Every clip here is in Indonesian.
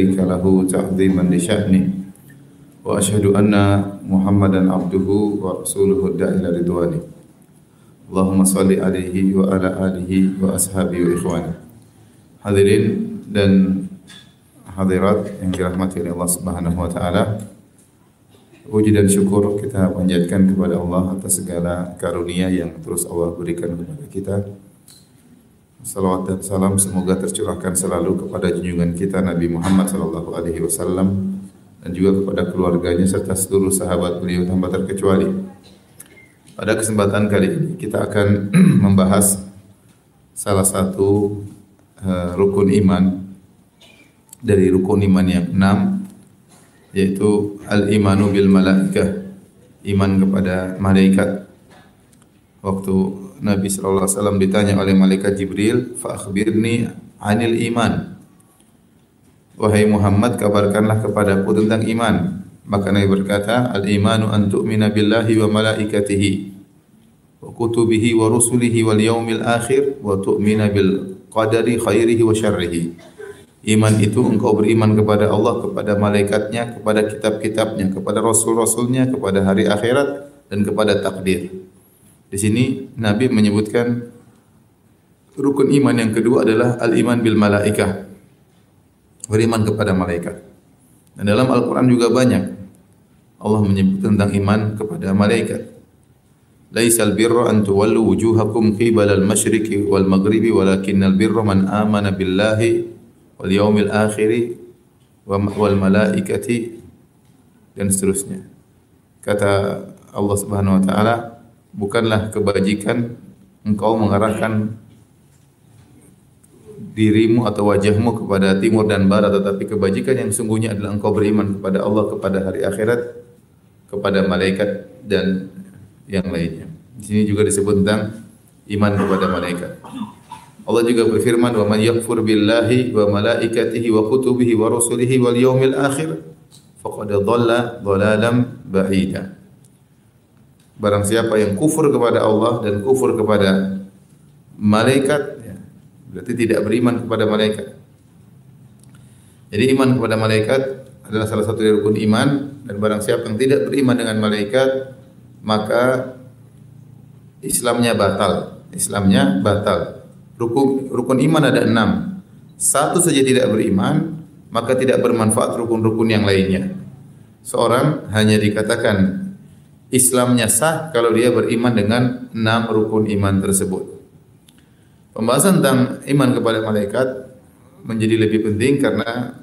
شريك له تعظيما لشأنه وأشهد أن محمدا عبده ورسوله الداعي إلى رضوانه اللهم صل عليه وعلى آله وأصحابه وإخوانه Hadirin dan hadirat yang dirahmati oleh Allah Subhanahu wa taala. Puji dan syukur kita panjatkan kepada Allah atas segala karunia yang terus Allah berikan kepada kita. Salawat dan salam semoga tercurahkan selalu kepada junjungan kita Nabi Muhammad sallallahu alaihi wasallam dan juga kepada keluarganya serta seluruh sahabat beliau tanpa terkecuali. Pada kesempatan kali ini kita akan membahas salah satu uh, rukun iman dari rukun iman yang enam yaitu al-imanu bil malaikah iman kepada malaikat waktu Nabi sallallahu alaihi wasallam ditanya oleh malaikat Jibril, "Fa akhbirni 'anil iman." Wahai Muhammad, kabarkanlah kepadaku tentang iman. Maka Nabi berkata, "Al-imanu an tu'mina billahi wa malaikatihi wa kutubihi wa rusulihi wal yaumil akhir wa tu'mina bil qadari khairihi wa syarrihi." Iman itu engkau beriman kepada Allah, kepada malaikatnya, kepada kitab-kitabnya, kepada rasul-rasulnya, kepada hari akhirat dan kepada takdir. Di sini Nabi menyebutkan rukun iman yang kedua adalah al-iman bil malaikah. Beriman kepada malaikat. Dan dalam Al-Qur'an juga banyak Allah menyebut tentang iman kepada malaikat. Laisal birra an tuwallu wujuhakum qibala al-masyriqi wal maghribi walakinnal birra man amana billahi wal yaumil akhir wal malaikati dan seterusnya. Kata Allah Subhanahu wa taala, bukanlah kebajikan engkau mengarahkan dirimu atau wajahmu kepada timur dan barat tetapi kebajikan yang sungguhnya adalah engkau beriman kepada Allah kepada hari akhirat kepada malaikat dan yang lainnya. Di sini juga disebut tentang iman kepada malaikat. Allah juga berfirman wa man yakfur billahi wa malaikatihi wa kutubihi wa rusulihi wal yaumil akhir faqad dhalla dhalalan ba'ida. Barang siapa yang kufur kepada Allah dan kufur kepada malaikat, ya, berarti tidak beriman kepada malaikat. Jadi iman kepada malaikat adalah salah satu dari rukun iman dan barang siapa yang tidak beriman dengan malaikat maka Islamnya batal. Islamnya batal. Rukun rukun iman ada enam. Satu saja tidak beriman maka tidak bermanfaat rukun-rukun yang lainnya. Seorang hanya dikatakan Islamnya sah kalau dia beriman dengan enam rukun iman tersebut. Pembahasan tentang iman kepada malaikat menjadi lebih penting karena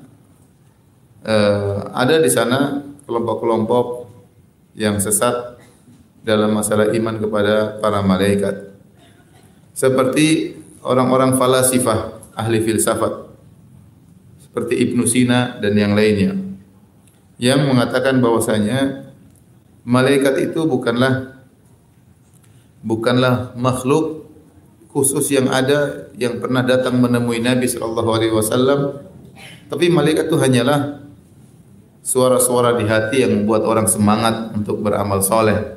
uh, ada di sana kelompok-kelompok yang sesat dalam masalah iman kepada para malaikat. Seperti orang-orang falasifah, ahli filsafat. Seperti Ibnu Sina dan yang lainnya. Yang mengatakan bahwasanya malaikat itu bukanlah bukanlah makhluk khusus yang ada yang pernah datang menemui Nabi sallallahu alaihi wasallam. Tapi malaikat itu hanyalah suara-suara di hati yang membuat orang semangat untuk beramal soleh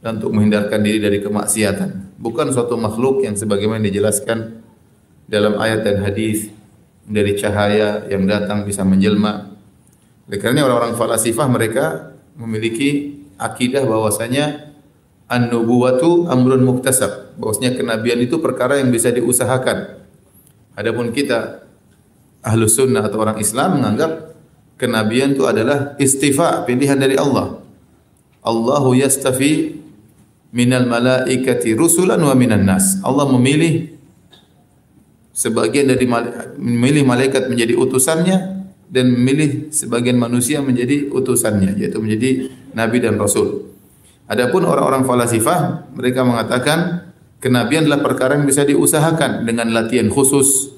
dan untuk menghindarkan diri dari kemaksiatan. Bukan suatu makhluk yang sebagaimana dijelaskan dalam ayat dan hadis dari cahaya yang datang bisa menjelma. Oleh karena orang-orang falasifah mereka memiliki akidah bahwasanya an-nubuwatu amrun muktasab, bahwasanya kenabian itu perkara yang bisa diusahakan. Adapun kita ahlu sunnah atau orang Islam menganggap kenabian itu adalah istifa, pilihan dari Allah. Allahu yastafi minal malaikati rusulan wa minan nas. Allah memilih sebagian dari memilih malaikat menjadi utusannya dan memilih sebagian manusia menjadi utusannya yaitu menjadi nabi dan rasul. Adapun orang-orang falasifah mereka mengatakan kenabian adalah perkara yang bisa diusahakan dengan latihan khusus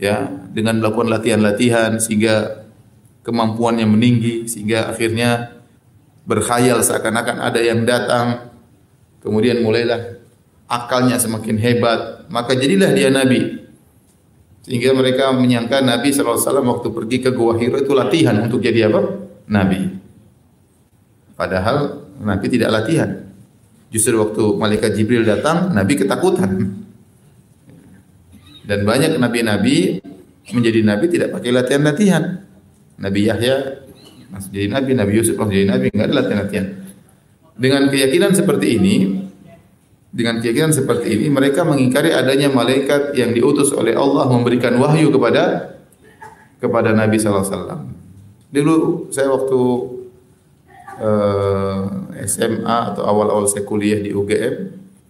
ya, dengan melakukan latihan-latihan sehingga kemampuannya meninggi sehingga akhirnya berkhayal seakan-akan ada yang datang kemudian mulailah akalnya semakin hebat maka jadilah dia nabi sehingga mereka menyangka Nabi SAW waktu pergi ke Gua Hiro itu latihan untuk jadi apa? Nabi. Padahal Nabi tidak latihan. Justru waktu malaikat Jibril datang, Nabi ketakutan. Dan banyak nabi-nabi menjadi nabi tidak pakai latihan-latihan. Nabi Yahya masuk jadi nabi, Nabi Yusuf masuk jadi nabi, enggak ada latihan-latihan. Dengan keyakinan seperti ini, dengan keyakinan seperti ini, mereka mengingkari adanya malaikat yang diutus oleh Allah memberikan wahyu kepada kepada Nabi wasallam. Dulu saya waktu eh, SMA atau awal-awal saya kuliah di UGM,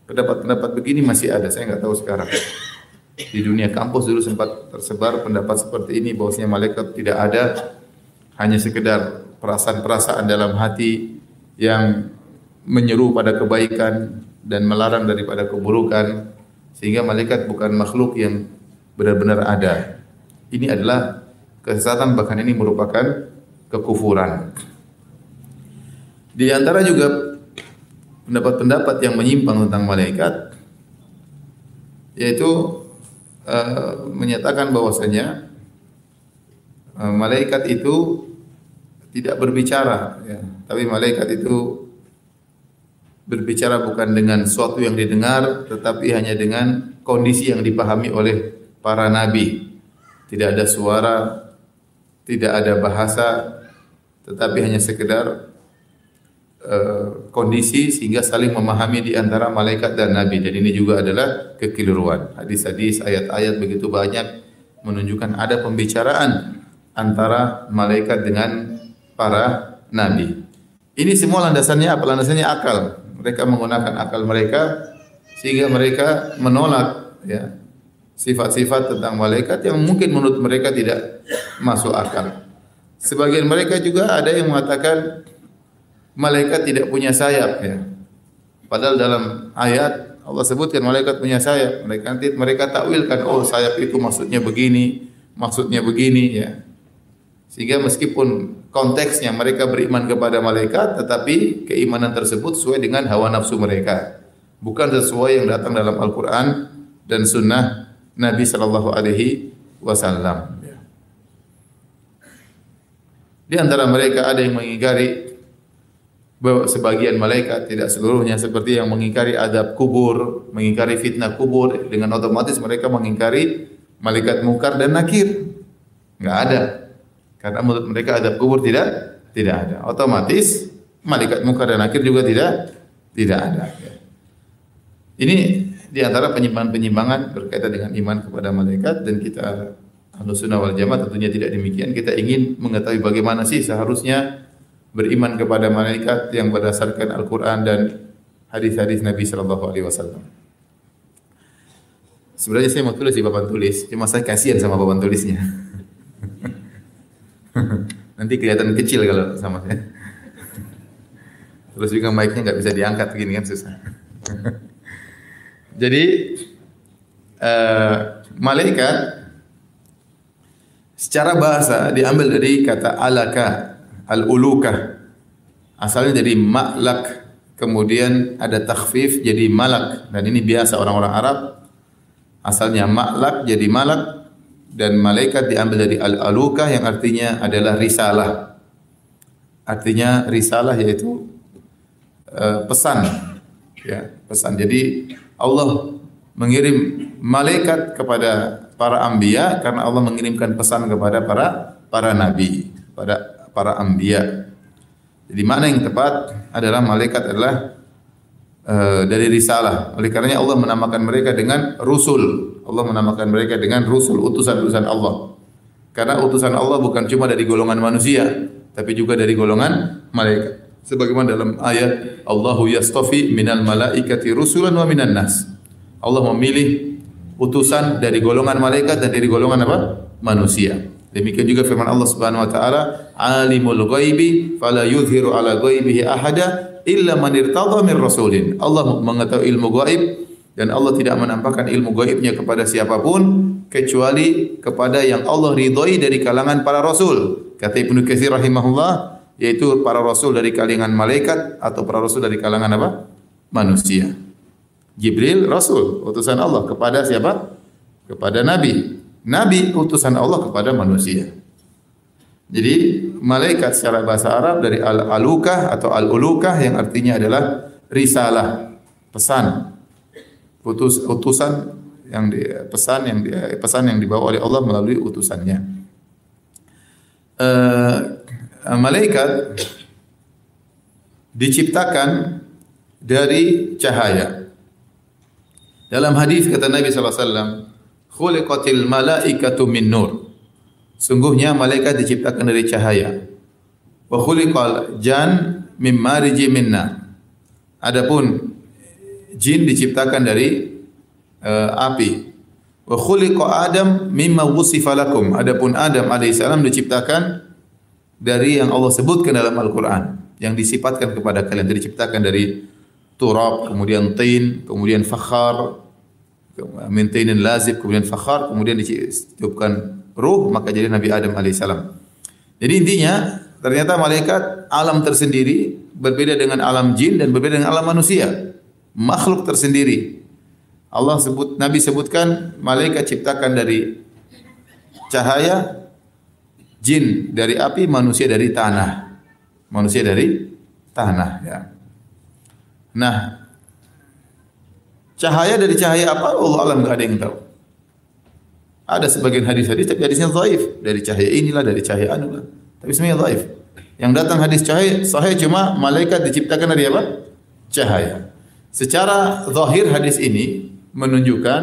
pendapat-pendapat begini masih ada, saya nggak tahu sekarang. Di dunia kampus dulu sempat tersebar pendapat seperti ini bahwasanya malaikat tidak ada, hanya sekedar perasaan-perasaan dalam hati yang menyeru pada kebaikan dan melarang daripada keburukan sehingga malaikat bukan makhluk yang benar-benar ada. Ini adalah kesesatan bahkan ini merupakan kekufuran. Di antara juga pendapat-pendapat yang menyimpang tentang malaikat yaitu uh, menyatakan bahwasanya uh, malaikat itu tidak berbicara ya. tapi malaikat itu berbicara bukan dengan sesuatu yang didengar tetapi hanya dengan kondisi yang dipahami oleh para nabi tidak ada suara tidak ada bahasa tetapi hanya sekedar Uh, kondisi sehingga saling memahami di antara malaikat dan nabi dan ini juga adalah kekeliruan. Hadis-hadis, ayat-ayat begitu banyak menunjukkan ada pembicaraan antara malaikat dengan para nabi. Ini semua landasannya apa? Landasannya akal. Mereka menggunakan akal mereka sehingga mereka menolak ya sifat-sifat tentang malaikat yang mungkin menurut mereka tidak masuk akal. Sebagian mereka juga ada yang mengatakan malaikat tidak punya sayap ya. Padahal dalam ayat Allah sebutkan malaikat punya sayap. Mereka nanti mereka takwilkan oh sayap itu maksudnya begini, maksudnya begini ya. Sehingga meskipun konteksnya mereka beriman kepada malaikat tetapi keimanan tersebut sesuai dengan hawa nafsu mereka. Bukan sesuai yang datang dalam Al-Qur'an dan sunnah Nabi sallallahu alaihi wasallam. Di antara mereka ada yang mengingkari sebagian malaikat tidak seluruhnya seperti yang mengingkari adab kubur, mengingkari fitnah kubur dengan otomatis mereka mengingkari malaikat mungkar dan nakir. Enggak ada. Karena menurut mereka adab kubur tidak tidak ada. Otomatis malaikat mungkar dan nakir juga tidak tidak ada. Ini di antara penyimpangan-penyimpangan berkaitan dengan iman kepada malaikat dan kita Ahlus Sunnah Jamaah tentunya tidak demikian. Kita ingin mengetahui bagaimana sih seharusnya beriman kepada malaikat yang berdasarkan Al-Quran dan hadis-hadis Nabi Shallallahu Alaihi Wasallam. Sebenarnya saya mau tulis di papan tulis, cuma saya kasihan sama papan tulisnya. Nanti kelihatan kecil kalau sama saya. Terus juga mic-nya nggak bisa diangkat begini kan susah. Jadi uh, malaikat secara bahasa diambil dari kata alaka al-ulukah. Asalnya dari maklak, kemudian ada takhfif jadi malak dan ini biasa orang-orang Arab. Asalnya maklak jadi malak dan malaikat diambil dari al-alukah yang artinya adalah risalah. Artinya risalah yaitu uh, pesan. Ya, pesan. Jadi Allah mengirim malaikat kepada para anbiya karena Allah mengirimkan pesan kepada para para nabi, pada para anbiya. Jadi makna yang tepat adalah malaikat adalah uh, dari risalah. Oleh karenanya Allah menamakan mereka dengan rusul. Allah menamakan mereka dengan rusul, utusan-utusan Allah. Karena utusan Allah bukan cuma dari golongan manusia, tapi juga dari golongan malaikat. Sebagaimana dalam ayat Allahu yastafi minal malaikati rusulan wa minan nas. Allah memilih utusan dari golongan malaikat dan dari golongan apa? manusia. Demikian juga firman Allah Subhanahu wa taala, "Alimul ghaibi fala yuzhiru ala ghaibihi ahada illa man irtadha min rasulin." Allah mengetahui ilmu gaib dan Allah tidak menampakkan ilmu gaibnya kepada siapa pun kecuali kepada yang Allah ridhoi dari kalangan para rasul. Kata Ibnu Katsir rahimahullah, yaitu para rasul dari kalangan malaikat atau para rasul dari kalangan apa? manusia. Jibril rasul, utusan Allah kepada siapa? Kepada nabi. Nabi utusan Allah kepada manusia. Jadi malaikat secara bahasa Arab dari al-alukah atau al-ulukah yang artinya adalah risalah, pesan, utus, utusan yang di, pesan yang di, pesan yang dibawa oleh Allah melalui utusannya. Uh, malaikat diciptakan dari cahaya. Dalam hadis kata Nabi sallallahu alaihi wasallam, "Khuliqatil malaikatu min nur." Sungguhnya malaikat diciptakan dari cahaya. Wa khuliqal jan mim mariji minna. Adapun jin diciptakan dari uh, api. Wa khuliqa Adam mimma wusifa lakum. Adapun Adam alaihissalam diciptakan dari yang Allah sebutkan dalam Al-Qur'an, yang disifatkan kepada kalian. Diciptakan dari turab, kemudian tin, kemudian fakhar, min tinin lazib, kemudian fakhar, kemudian diciptakan ruh, maka jadi Nabi Adam alaihissalam. Jadi intinya ternyata malaikat alam tersendiri berbeda dengan alam jin dan berbeda dengan alam manusia. Makhluk tersendiri. Allah sebut Nabi sebutkan malaikat ciptakan dari cahaya, jin dari api, manusia dari tanah. Manusia dari tanah ya. Nah, cahaya dari cahaya apa? Allah alam nggak ada yang tahu. Ada sebagian hadis-hadis tapi hadisnya dhaif dari cahaya inilah dari cahaya anu lah. Tapi semuanya dhaif. Yang datang hadis cahaya sahih cuma malaikat diciptakan dari apa? Cahaya. Secara zahir hadis ini menunjukkan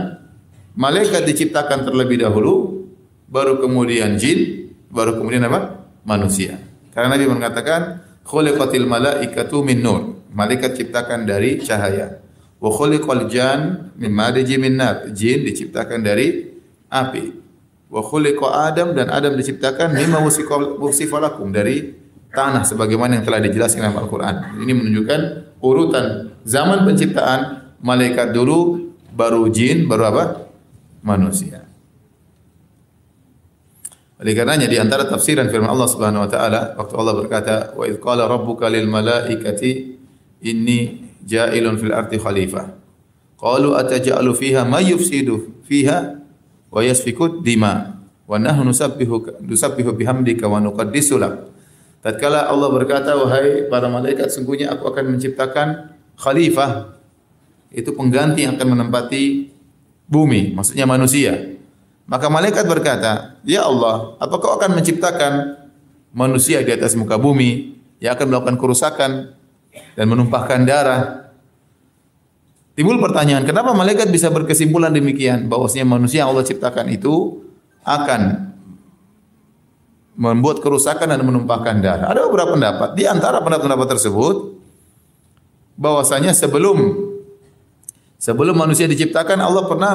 malaikat diciptakan terlebih dahulu baru kemudian jin baru kemudian apa? manusia. Karena Nabi mengatakan khuliqatil malaikatu min nur malaikat ciptakan dari cahaya. Wa khuliqal jan min mariji min nar. Jin diciptakan dari api. Wa khuliqa Adam dan Adam diciptakan mimma wasifalakum dari tanah sebagaimana yang telah dijelaskan dalam Al-Qur'an. Ini menunjukkan urutan zaman penciptaan malaikat dulu baru jin baru apa? manusia. Oleh karenanya di antara tafsiran firman Allah Subhanahu wa taala waktu Allah berkata wa idz qala rabbuka lil malaikati inni ja'ilun fil ardi khalifah. Qalu ataj'alu fiha may yufsidu fiha wa yasfiku dima wa nahnu nusabbihu nusabbihu bihamdika wa nuqaddisu lak. Tatkala Allah berkata wahai para malaikat sungguhnya aku akan menciptakan khalifah itu pengganti yang akan menempati bumi maksudnya manusia. Maka malaikat berkata, "Ya Allah, apakah kau akan menciptakan manusia di atas muka bumi yang akan melakukan kerusakan dan menumpahkan darah. Timbul pertanyaan, kenapa malaikat bisa berkesimpulan demikian bahwasanya manusia yang Allah ciptakan itu akan membuat kerusakan dan menumpahkan darah. Ada beberapa pendapat. Di antara pendapat-pendapat tersebut bahwasanya sebelum sebelum manusia diciptakan Allah pernah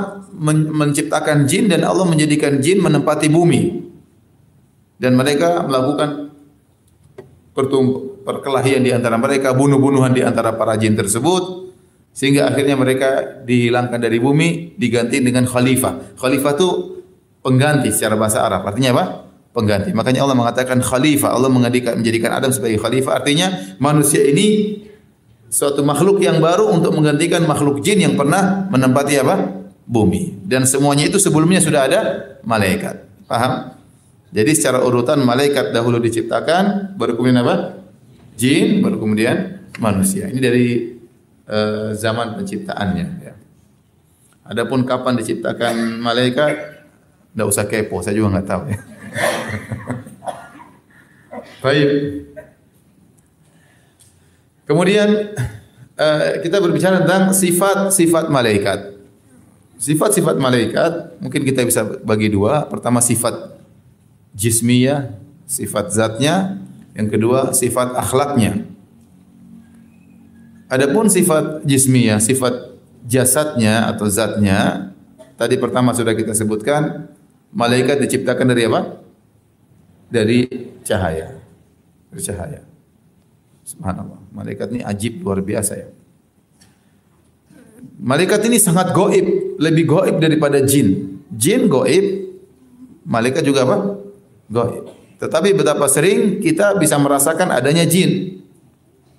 menciptakan jin dan Allah menjadikan jin menempati bumi. Dan mereka melakukan perkelahian di antara mereka, bunuh-bunuhan di antara para jin tersebut sehingga akhirnya mereka dihilangkan dari bumi diganti dengan khalifah. Khalifah itu pengganti secara bahasa Arab. Artinya apa? Pengganti. Makanya Allah mengatakan khalifah. Allah menjadikan menjadikan Adam sebagai khalifah. Artinya manusia ini suatu makhluk yang baru untuk menggantikan makhluk jin yang pernah menempati apa? Bumi. Dan semuanya itu sebelumnya sudah ada malaikat. Paham? Jadi secara urutan malaikat dahulu diciptakan, baru kemudian apa? Jin, baru kemudian manusia. Ini dari uh, zaman penciptaannya. Ya. Adapun kapan diciptakan malaikat, tidak usah kepo, saya juga nggak tahu ya. Baik. Kemudian uh, kita berbicara tentang sifat-sifat malaikat. Sifat-sifat malaikat mungkin kita bisa bagi dua. Pertama sifat jismiyah, sifat zatnya, yang kedua sifat akhlaknya. Adapun sifat jismiyah, sifat jasadnya atau zatnya, tadi pertama sudah kita sebutkan, malaikat diciptakan dari apa? Dari cahaya. Dari cahaya. Subhanallah. Malaikat ini ajib luar biasa ya. Malaikat ini sangat goib, lebih goib daripada jin. Jin goib, malaikat juga apa? Goib. Tetapi betapa sering kita bisa merasakan adanya jin.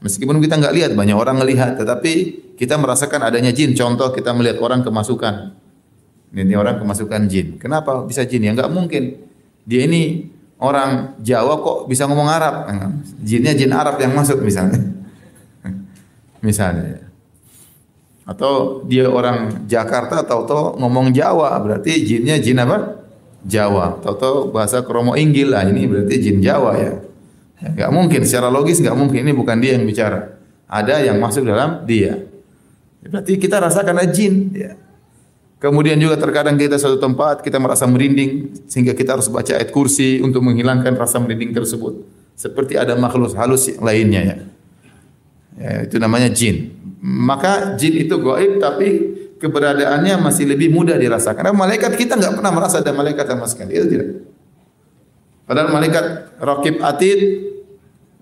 Meskipun kita nggak lihat, banyak orang melihat, tetapi kita merasakan adanya jin. Contoh kita melihat orang kemasukan. Ini orang kemasukan jin. Kenapa bisa jin? Ya nggak mungkin. Dia ini orang Jawa kok bisa ngomong Arab. Jinnya jin Arab yang masuk misalnya. misalnya. Atau dia orang Jakarta atau ngomong Jawa, berarti jinnya jin apa? Jawa. Atau bahasa kromo inggil lah, ini berarti jin Jawa ya. Enggak mungkin secara logis enggak mungkin ini bukan dia yang bicara. Ada yang masuk dalam dia. Berarti kita rasakan ada jin ya. Kemudian juga terkadang kita suatu tempat kita merasa merinding sehingga kita harus baca ayat kursi untuk menghilangkan rasa merinding tersebut. Seperti ada makhluk halus lainnya ya. ya itu namanya jin. Maka jin itu gaib tapi keberadaannya masih lebih mudah dirasakan. Karena malaikat kita nggak pernah merasa ada malaikat sama sekali. Itu tidak. Padahal malaikat Rakib Atid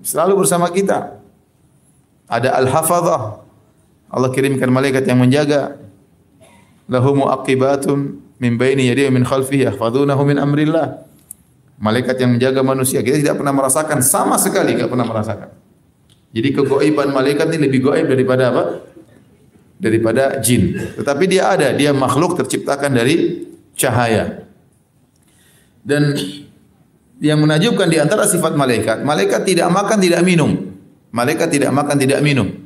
selalu bersama kita. Ada Al-Hafadhah. Allah kirimkan malaikat yang menjaga lahu muaqibatun min baini yadihi min khalfihi yahfazunahu min amrillah. Malaikat yang menjaga manusia kita tidak pernah merasakan sama sekali tidak pernah merasakan. Jadi kegoiban malaikat ini lebih goib daripada apa? Daripada jin. Tetapi dia ada, dia makhluk terciptakan dari cahaya. Dan yang menajubkan di antara sifat malaikat, malaikat tidak makan, tidak minum. Malaikat tidak makan, tidak minum.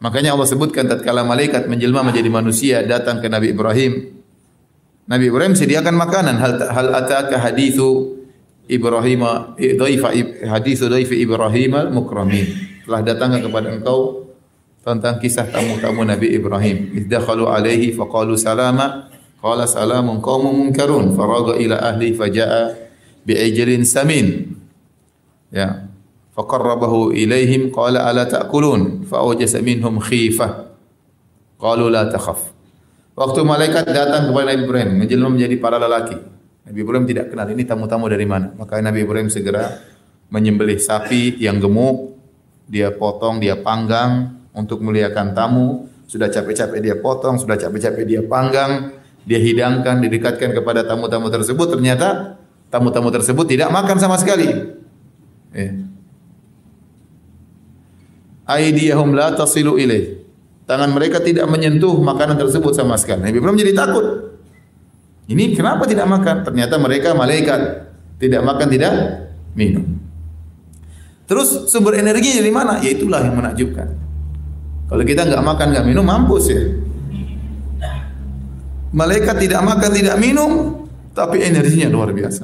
Makanya Allah sebutkan tatkala malaikat menjelma menjadi manusia datang ke Nabi Ibrahim. Nabi Ibrahim sediakan makanan. Hal hal ataka hadithu Ibrahim dhaifa hadithu Ibrahim al-mukramin. Telah datang kepada engkau tentang kisah tamu-tamu Nabi Ibrahim. Izdakhalu alaihi faqalu salama. Qala salamun qaumun munkarun. Faraga ila ahli faja'a bi'ijlin samin. Ya, faqarrabahu ilaihim qala ala ta'kulun? Fa awjasa minhum khifah qalu la takhaf. Waktu malaikat datang kepada Nabi Ibrahim menjelma menjadi para lelaki. Nabi Ibrahim tidak kenal ini tamu-tamu dari mana. Maka Nabi Ibrahim segera menyembelih sapi yang gemuk. Dia potong dia panggang untuk muliakan tamu sudah capek-capek dia potong sudah capek-capek dia panggang dia hidangkan didekatkan kepada tamu-tamu tersebut ternyata tamu-tamu tersebut tidak makan sama sekali eh aydiyahum la tasilu ilaih. Tangan mereka tidak menyentuh makanan tersebut sama sekali. Nabi Ibrahim jadi takut. Ini kenapa tidak makan? Ternyata mereka malaikat. Tidak makan, tidak minum. Terus sumber energi dari mana? Ya itulah yang menakjubkan. Kalau kita nggak makan, nggak minum, mampus ya. Malaikat tidak makan, tidak minum, tapi energinya luar biasa.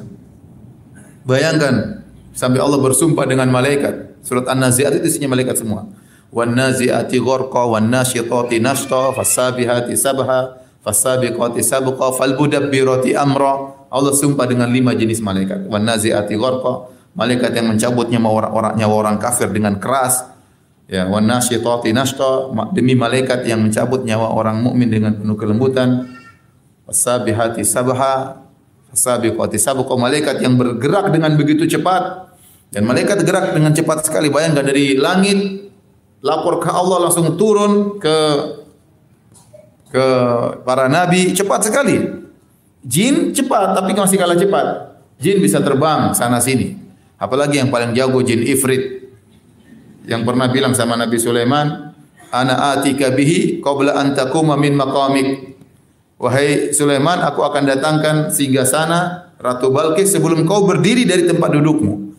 Bayangkan sampai Allah bersumpah dengan malaikat. Surat An-Nazi'at itu isinya malaikat semua wan nazi'ati gharqa wan nasyitati nashta fasabihati sabha fasabiqati sabqa falmudabbirati amra Allah sumpah dengan lima jenis malaikat wan nazi'ati gharqa malaikat yang mencabut nyawa orang nyawa orang kafir dengan keras ya wan nasyitati nashta demi malaikat yang mencabut nyawa orang mukmin dengan penuh kelembutan fasabihati sabha fasabiqati sabqa malaikat yang bergerak dengan begitu cepat dan malaikat gerak dengan cepat sekali bayangkan dari langit lapor ke Allah langsung turun ke ke para nabi cepat sekali. Jin cepat tapi masih kalah cepat. Jin bisa terbang sana sini. Apalagi yang paling jago jin ifrit yang pernah bilang sama Nabi Sulaiman, "Ana atika bihi qabla an takuma min maqamik." Wahai Sulaiman, aku akan datangkan singgah sana Ratu Balkis sebelum kau berdiri dari tempat dudukmu.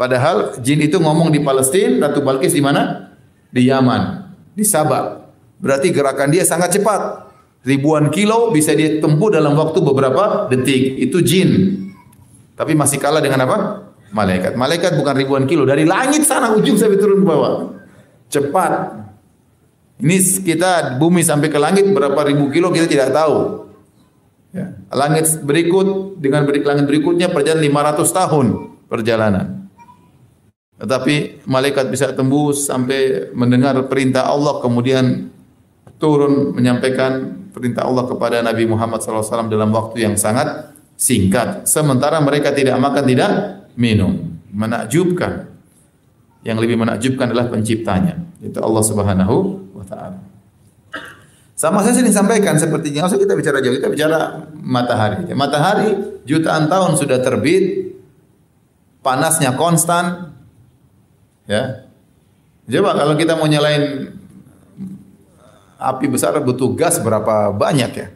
Padahal jin itu ngomong di Palestina, Ratu Balkis di mana? di Yaman, di Sabah. Berarti gerakan dia sangat cepat. Ribuan kilo bisa dia tempuh dalam waktu beberapa detik. Itu jin. Tapi masih kalah dengan apa? Malaikat. Malaikat bukan ribuan kilo. Dari langit sana ujung sampai turun ke bawah. Cepat. Ini kita bumi sampai ke langit berapa ribu kilo kita tidak tahu. Ya. Langit berikut dengan berik langit berikutnya perjalanan 500 tahun perjalanan. Tetapi malaikat bisa tembus sampai mendengar perintah Allah kemudian turun menyampaikan perintah Allah kepada Nabi Muhammad SAW dalam waktu yang sangat singkat. Sementara mereka tidak makan, tidak minum. Menakjubkan. Yang lebih menakjubkan adalah penciptanya. Itu Allah Subhanahu wa taala. Sama saya sering sampaikan seperti yang kita bicara jauh, kita bicara matahari. Matahari jutaan tahun sudah terbit, panasnya konstan, Ya. Coba kalau kita mau nyalain api besar butuh gas berapa banyak ya?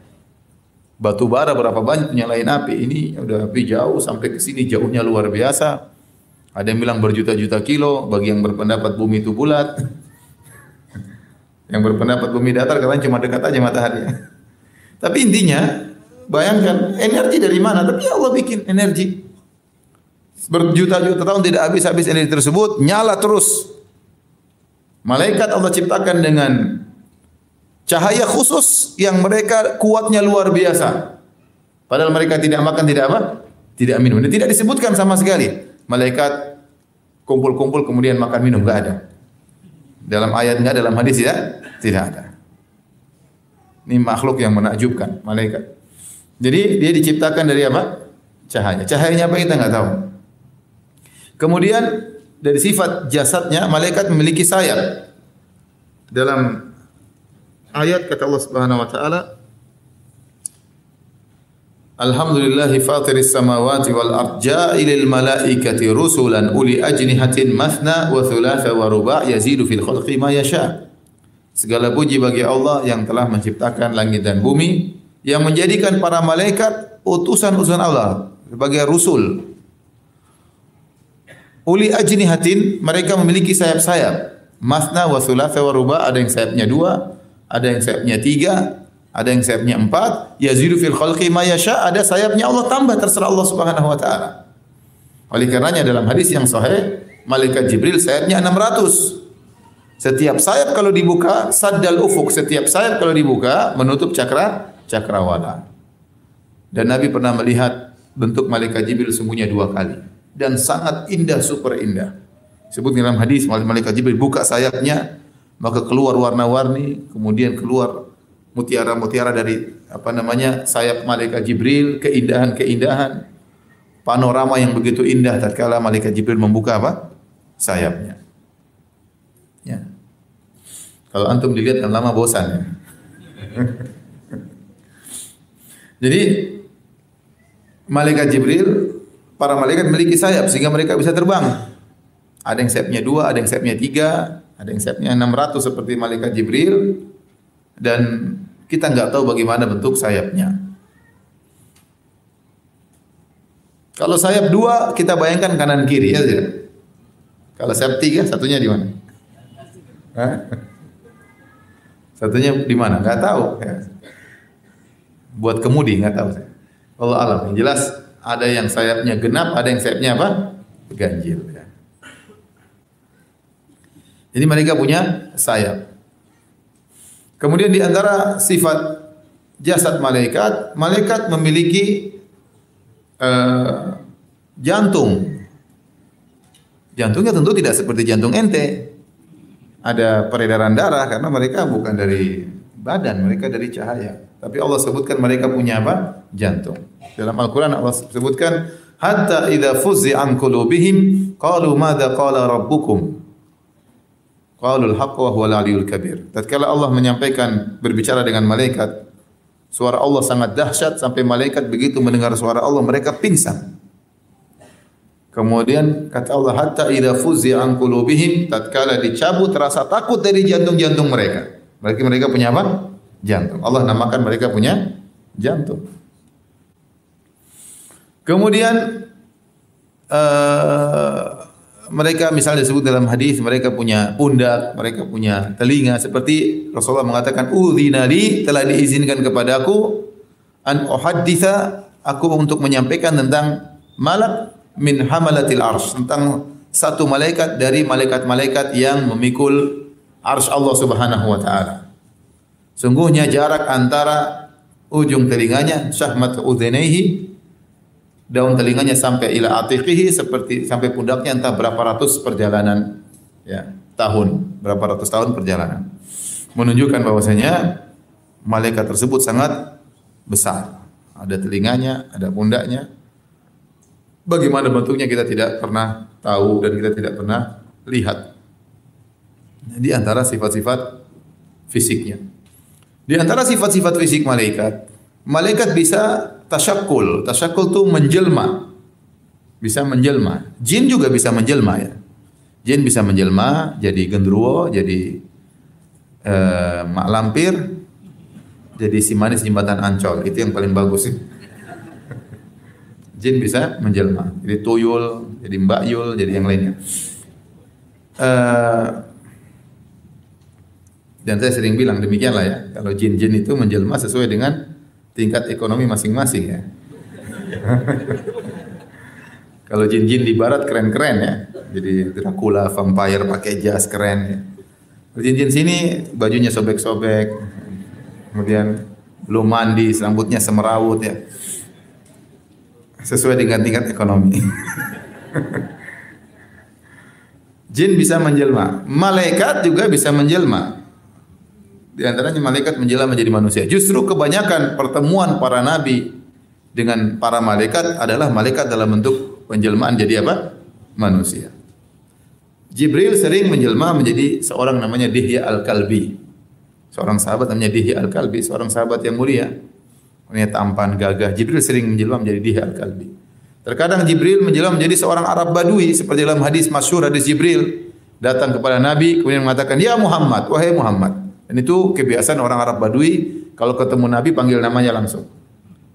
Batu bara berapa banyak nyalain api? Ini udah api jauh sampai ke sini jauhnya luar biasa. Ada yang bilang berjuta-juta kilo, bagi yang berpendapat bumi itu bulat. Yang berpendapat bumi datar katanya cuma dekat aja matahari. Tapi intinya bayangkan energi dari mana? Tapi Allah bikin energi. Berjuta-juta tahun tidak habis-habis energi tersebut nyala terus. Malaikat Allah ciptakan dengan cahaya khusus yang mereka kuatnya luar biasa. Padahal mereka tidak makan, tidak apa? Tidak minum. Dan tidak disebutkan sama sekali. Malaikat kumpul-kumpul kemudian makan minum, enggak ada. Dalam ayat dalam hadis ya, tidak ada. Ini makhluk yang menakjubkan, malaikat. Jadi dia diciptakan dari apa? Cahaya. Cahayanya apa kita enggak tahu. Kemudian dari sifat jasadnya malaikat memiliki sayap. Dalam ayat kata Allah Subhanahu wa taala Alhamdulillahi fatiris samawati wal ard ja'ilil malaikati rusulan uli ajnihatin mathna wa thulatha wa ruba' yazidu fil khalqi ma yasha. Segala puji bagi Allah yang telah menciptakan langit dan bumi yang menjadikan para malaikat utusan-utusan Allah sebagai rusul. Uli ajnihatin mereka memiliki sayap-sayap. Masna wa thulatha wa ruba' ada yang sayapnya dua, ada yang sayapnya tiga, ada yang sayapnya empat, yazidu fil khalqi ma yasha, ada sayapnya Allah tambah terserah Allah Subhanahu wa taala. Oleh karenanya dalam hadis yang sahih, malaikat Jibril sayapnya 600. Setiap sayap kalau dibuka, saddal ufuk, setiap sayap kalau dibuka menutup cakra cakrawala. Dan Nabi pernah melihat bentuk malaikat Jibril sungguhnya dua kali dan sangat indah, super indah. Sebut dalam hadis malaikat Jibril buka sayapnya maka keluar warna-warni, kemudian keluar mutiara-mutiara dari apa namanya sayap malaikat Jibril, keindahan-keindahan, panorama yang begitu indah tatkala malaikat Jibril membuka apa? sayapnya. Ya. Kalau antum dilihat kan lama bosan ya. Jadi malaikat Jibril, para malaikat memiliki sayap sehingga mereka bisa terbang. Ada yang sayapnya dua, ada yang sayapnya tiga, ada yang enam ratus seperti malaikat Jibril, dan kita nggak tahu bagaimana bentuk sayapnya. Kalau sayap dua, kita bayangkan kanan kiri ya tidak? Kalau sayap tiga, satunya di mana? Satunya di mana? Nggak tahu. Ya. Buat kemudi nggak tahu. Allah alam. Yang jelas ada yang sayapnya genap, ada yang sayapnya apa? Ganjil. Ya. Jadi mereka punya sayap. Kemudian di antara sifat jasad malaikat, malaikat memiliki uh, jantung. Jantungnya tentu tidak seperti jantung ente. Ada peredaran darah karena mereka bukan dari badan, mereka dari cahaya. Tapi Allah sebutkan mereka punya apa? Jantung. Dalam Al-Qur'an Allah sebutkan hatta idza fuzzi an qulubihim qalu madza qala rabbukum Qalul haqq wa huwal aliyul kabir. Tatkala Allah menyampaikan berbicara dengan malaikat, suara Allah sangat dahsyat sampai malaikat begitu mendengar suara Allah mereka pingsan. Kemudian kata Allah hatta idza fuzzi an qulubihim tatkala dicabut rasa takut dari jantung-jantung mereka. Berarti mereka punya apa? Jantung. Allah namakan mereka punya jantung. Kemudian uh, mereka misalnya disebut dalam hadis mereka punya pundak, mereka punya telinga seperti Rasulullah mengatakan udzina li telah diizinkan kepadaku an uhadditha aku untuk menyampaikan tentang malak min hamalatil arsh tentang satu malaikat dari malaikat-malaikat yang memikul arsh Allah Subhanahu wa taala. Sungguhnya jarak antara ujung telinganya syahmat udhunaihi daun telinganya sampai ila atiqihi seperti sampai pundaknya entah berapa ratus perjalanan ya tahun berapa ratus tahun perjalanan. Menunjukkan bahwasanya malaikat tersebut sangat besar. Ada telinganya ada pundaknya. Bagaimana bentuknya kita tidak pernah tahu dan kita tidak pernah lihat. Di antara sifat-sifat fisiknya. Di antara sifat-sifat fisik malaikat malaikat bisa tasyakul. Tasyakul itu menjelma. Bisa menjelma. Jin juga bisa menjelma ya. Jin bisa menjelma jadi gendruwo, jadi uh, mak lampir, jadi si manis jembatan Ancol. Itu yang paling bagus sih. Jin bisa menjelma. Jadi tuyul, jadi mbak yul, jadi yang lainnya. Uh, Dan saya sering bilang demikianlah ya. Kalau jin-jin itu menjelma sesuai dengan tingkat ekonomi masing-masing ya. Kalau jin-jin di barat keren-keren ya. Jadi Dracula, vampire pakai jas keren ya. Jin-jin sini bajunya sobek-sobek. Kemudian belum mandi, rambutnya semerawut ya. Sesuai dengan tingkat ekonomi. Jin bisa menjelma, malaikat juga bisa menjelma. Di antaranya malaikat menjelma menjadi manusia. Justru kebanyakan pertemuan para nabi dengan para malaikat adalah malaikat dalam bentuk penjelmaan jadi apa? Manusia. Jibril sering menjelma menjadi seorang namanya Dihya Al-Kalbi. Seorang sahabat namanya Dihya Al-Kalbi, seorang sahabat yang mulia. Punya tampan, gagah. Jibril sering menjelma menjadi Dihya Al-Kalbi. Terkadang Jibril menjelang menjadi seorang Arab Badui seperti dalam hadis masyhur hadis Jibril datang kepada Nabi kemudian mengatakan ya Muhammad wahai Muhammad dan itu kebiasaan orang Arab Badui kalau ketemu Nabi panggil namanya langsung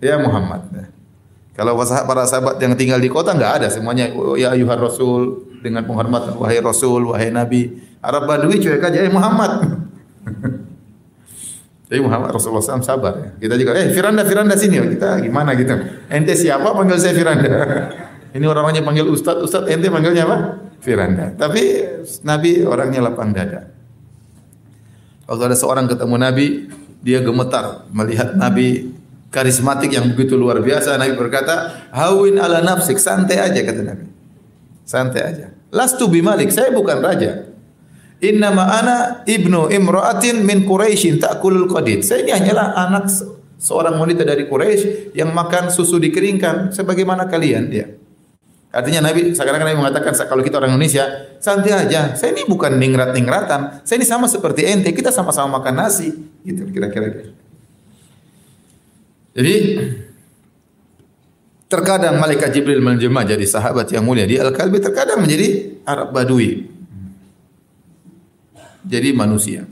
ya Muhammad kalau para sahabat yang tinggal di kota enggak ada semuanya oh, ya ayuhar Rasul dengan penghormatan wahai Rasul wahai Nabi Arab Badui cuek aja ya Muhammad Tapi Muhammad Rasulullah SAW sabar ya. Kita juga, eh Firanda, Firanda sini. Kita gimana gitu. Ente siapa panggil saya Firanda. Ini orangnya panggil Ustadz, Ustadz ente panggilnya apa? Firanda. Tapi Nabi orangnya lapang dada. Kalau ada seorang ketemu Nabi, dia gemetar melihat Nabi karismatik yang begitu luar biasa. Nabi berkata, Hawin ala nafsik, santai aja kata Nabi. Santai aja. Lastu bimalik, saya bukan raja. Inna ana ibnu imra'atin min Quraisyin ta'kulul qadid. Saya ini hanyalah anak seorang wanita dari Quraisy yang makan susu dikeringkan sebagaimana kalian dia. Artinya Nabi sekarang Nabi mengatakan kalau kita orang Indonesia santai aja. Saya ini bukan ningrat-ningratan. Saya ini sama seperti ente. Kita sama-sama makan nasi. Gitu kira-kira. Jadi terkadang malaikat Jibril menjelma jadi sahabat yang mulia di Al-Kalbi terkadang menjadi Arab Badui jadi manusia.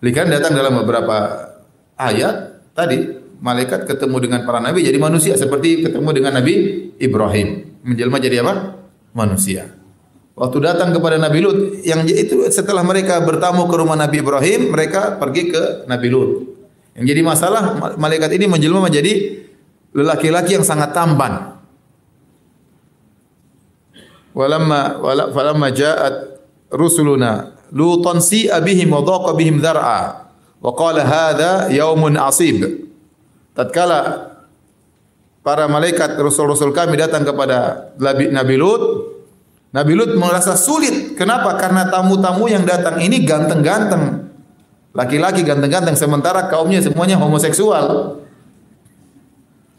Lihat datang dalam beberapa ayat tadi malaikat ketemu dengan para nabi jadi manusia seperti ketemu dengan Nabi Ibrahim menjelma jadi apa? Manusia. Waktu datang kepada Nabi Lut yang itu setelah mereka bertamu ke rumah Nabi Ibrahim mereka pergi ke Nabi Lut. Yang jadi masalah malaikat ini menjelma menjadi lelaki-laki yang sangat tampan. Walamma walamma ja'at rusuluna lutan si abihim wa dhaqa bihim dhar'a wa qala hadha yaumun asib tatkala para malaikat rasul-rasul kami datang kepada Nabi Lut Nabi Lut merasa sulit. Kenapa? Karena tamu-tamu yang datang ini ganteng-ganteng. Laki-laki ganteng-ganteng sementara kaumnya semuanya homoseksual.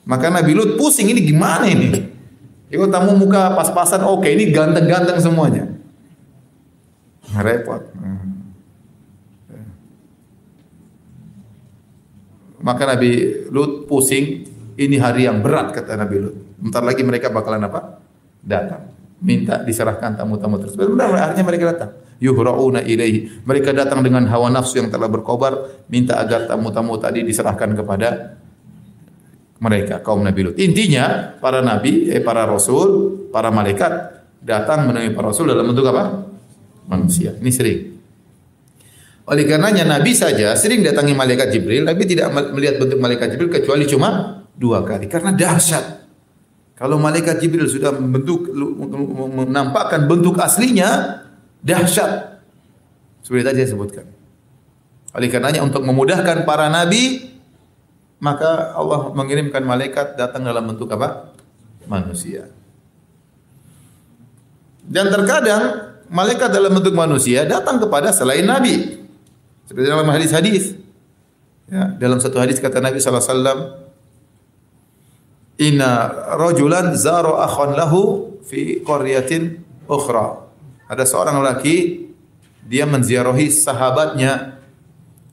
Maka Nabi Lut pusing ini gimana ini? Itu tamu muka pas-pasan oke ini ganteng-ganteng semuanya. Repot. Maka Nabi Lut pusing, ini hari yang berat kata Nabi Lut. Bentar lagi mereka bakalan apa? Datang. Minta diserahkan tamu-tamu tersebut. Benar, akhirnya mereka datang. Yuhra'una ilaihi. Mereka datang dengan hawa nafsu yang telah berkobar, minta agar tamu-tamu tadi diserahkan kepada mereka kaum Nabi Lut. Intinya para nabi, eh para rasul, para malaikat datang menemui para rasul dalam bentuk apa? manusia. Ini sering. Oleh karenanya Nabi saja sering datangi malaikat Jibril, tapi tidak melihat bentuk malaikat Jibril kecuali cuma dua kali karena dahsyat. Kalau malaikat Jibril sudah membentuk menampakkan bentuk aslinya dahsyat. Seperti tadi saya sebutkan. Oleh karenanya untuk memudahkan para nabi maka Allah mengirimkan malaikat datang dalam bentuk apa? Manusia. Dan terkadang malaikat dalam bentuk manusia datang kepada selain Nabi. Seperti dalam hadis-hadis. Ya, dalam satu hadis kata Nabi sallallahu alaihi wasallam, "Inna rajulan zara akhan lahu fi qaryatin ukhra." Ada seorang laki dia menziarahi sahabatnya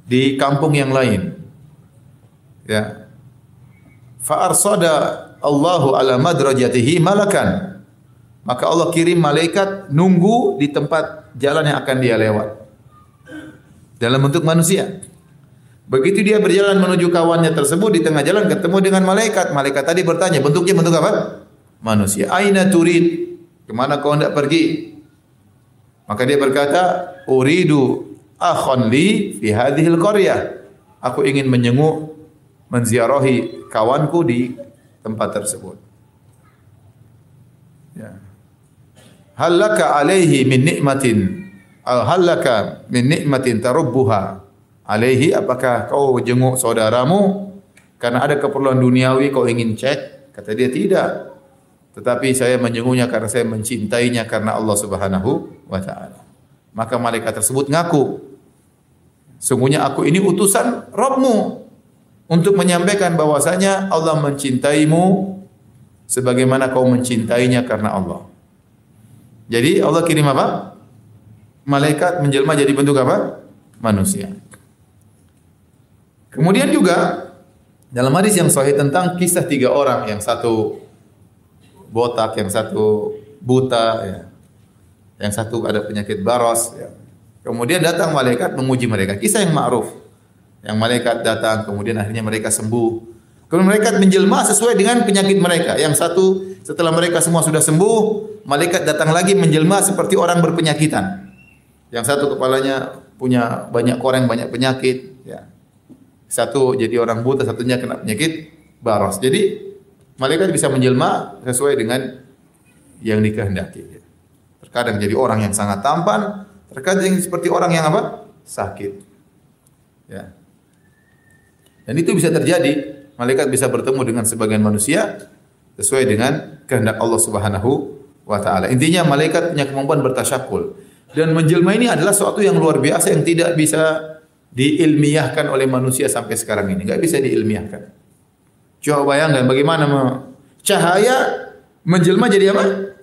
di kampung yang lain. Ya. Fa arsada Allahu ala madrajatihi malakan maka Allah kirim malaikat nunggu di tempat jalan yang akan dia lewat. Dalam bentuk manusia. Begitu dia berjalan menuju kawannya tersebut di tengah jalan ketemu dengan malaikat. Malaikat tadi bertanya, bentuknya bentuk apa? Manusia. Aina turid? Ke mana kau hendak pergi? Maka dia berkata, Uridu akhon li fi hadhil qaryah. Aku ingin menjenguk menziarahi kawanku di tempat tersebut. Ya. Halaka alaihi min nikmatin al halaka min nikmatin tarubbuha. Alaihi apakah kau jenguk saudaramu? Karena ada keperluan duniawi kau ingin cek kata dia tidak. Tetapi saya menjenguknya karena saya mencintainya karena Allah Subhanahu wa taala. Maka malaikat tersebut ngaku sungguhnya aku ini utusan Rabbmu untuk menyampaikan bahwasanya Allah mencintaimu sebagaimana kau mencintainya karena Allah. Jadi Allah kirim apa malaikat menjelma jadi bentuk apa? Manusia. Kemudian juga dalam hadis yang sahih tentang kisah tiga orang, yang satu botak, yang satu buta, ya. yang satu ada penyakit baros. Ya. Kemudian datang malaikat menguji mereka. Kisah yang ma'ruf. Yang malaikat datang, kemudian akhirnya mereka sembuh. Kemudian malaikat menjelma sesuai dengan penyakit mereka. Yang satu setelah mereka semua sudah sembuh, malaikat datang lagi menjelma seperti orang berpenyakitan. Yang satu kepalanya punya banyak koreng, banyak penyakit. Ya. Satu jadi orang buta, satunya kena penyakit baros. Jadi malaikat bisa menjelma sesuai dengan yang dikehendaki. Ya. Terkadang jadi orang yang sangat tampan, terkadang seperti orang yang apa? Sakit. Ya. Dan itu bisa terjadi. Malaikat bisa bertemu dengan sebagian manusia sesuai dengan kehendak Allah Subhanahu wa taala. Intinya malaikat punya kemampuan bertasyakul. Dan menjelma ini adalah sesuatu yang luar biasa yang tidak bisa diilmiahkan oleh manusia sampai sekarang ini. Enggak bisa diilmiahkan. Coba bayangkan bagaimana cahaya menjelma jadi apa?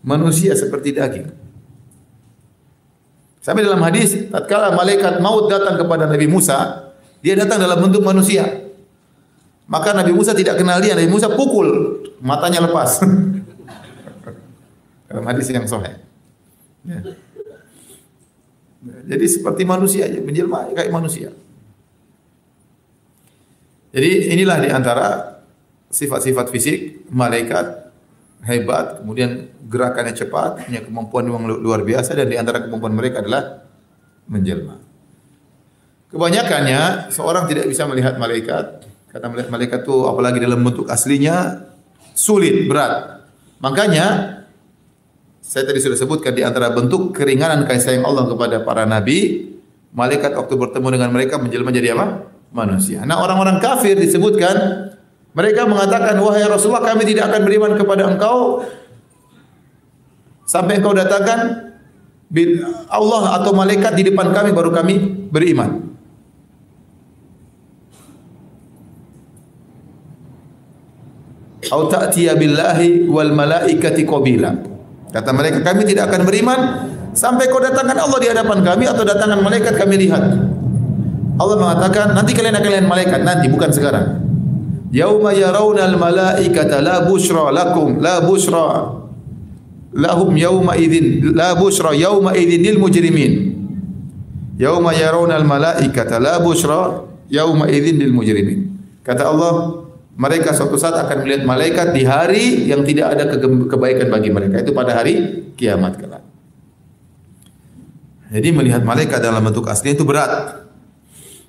Manusia seperti daging. Sampai dalam hadis, tatkala malaikat maut datang kepada Nabi Musa, dia datang dalam bentuk manusia. Maka Nabi Musa tidak kenal dia, Nabi Musa pukul, matanya lepas. dalam hadis yang sahih. Ya. Jadi seperti manusia aja, menjelma kayak manusia. Jadi inilah di antara sifat-sifat fisik malaikat hebat, kemudian gerakannya cepat, punya kemampuan yang luar biasa dan di antara kemampuan mereka adalah menjelma. Kebanyakannya seorang tidak bisa melihat malaikat karena melihat malaikat itu apalagi dalam bentuk aslinya sulit, berat. Makanya saya tadi sudah sebutkan di antara bentuk keringanan kasih sayang Allah kepada para nabi, malaikat waktu bertemu dengan mereka menjelma jadi apa? Manusia. Nah orang-orang kafir disebutkan mereka mengatakan wahai Rasulullah kami tidak akan beriman kepada engkau sampai engkau datangkan Allah atau malaikat di depan kami baru kami beriman. Atau ta'tiya billahi wal malaikati qabila. Kata mereka, kami tidak akan beriman sampai kau datangkan Allah di hadapan kami atau datangkan malaikat kami lihat. Allah mengatakan, nanti kalian akan lihat malaikat, nanti bukan sekarang. Yauma yarawna al-malaikata la bushra lakum la bushra lahum yauma idzin la bushra yauma idzin lil mujrimin. Yauma yarawna al-malaikata la bushra yauma idzin lil mujrimin. Kata Allah, mereka suatu saat akan melihat malaikat di hari yang tidak ada kebaikan bagi mereka itu pada hari kiamat kelak. Jadi melihat malaikat dalam bentuk asli itu berat.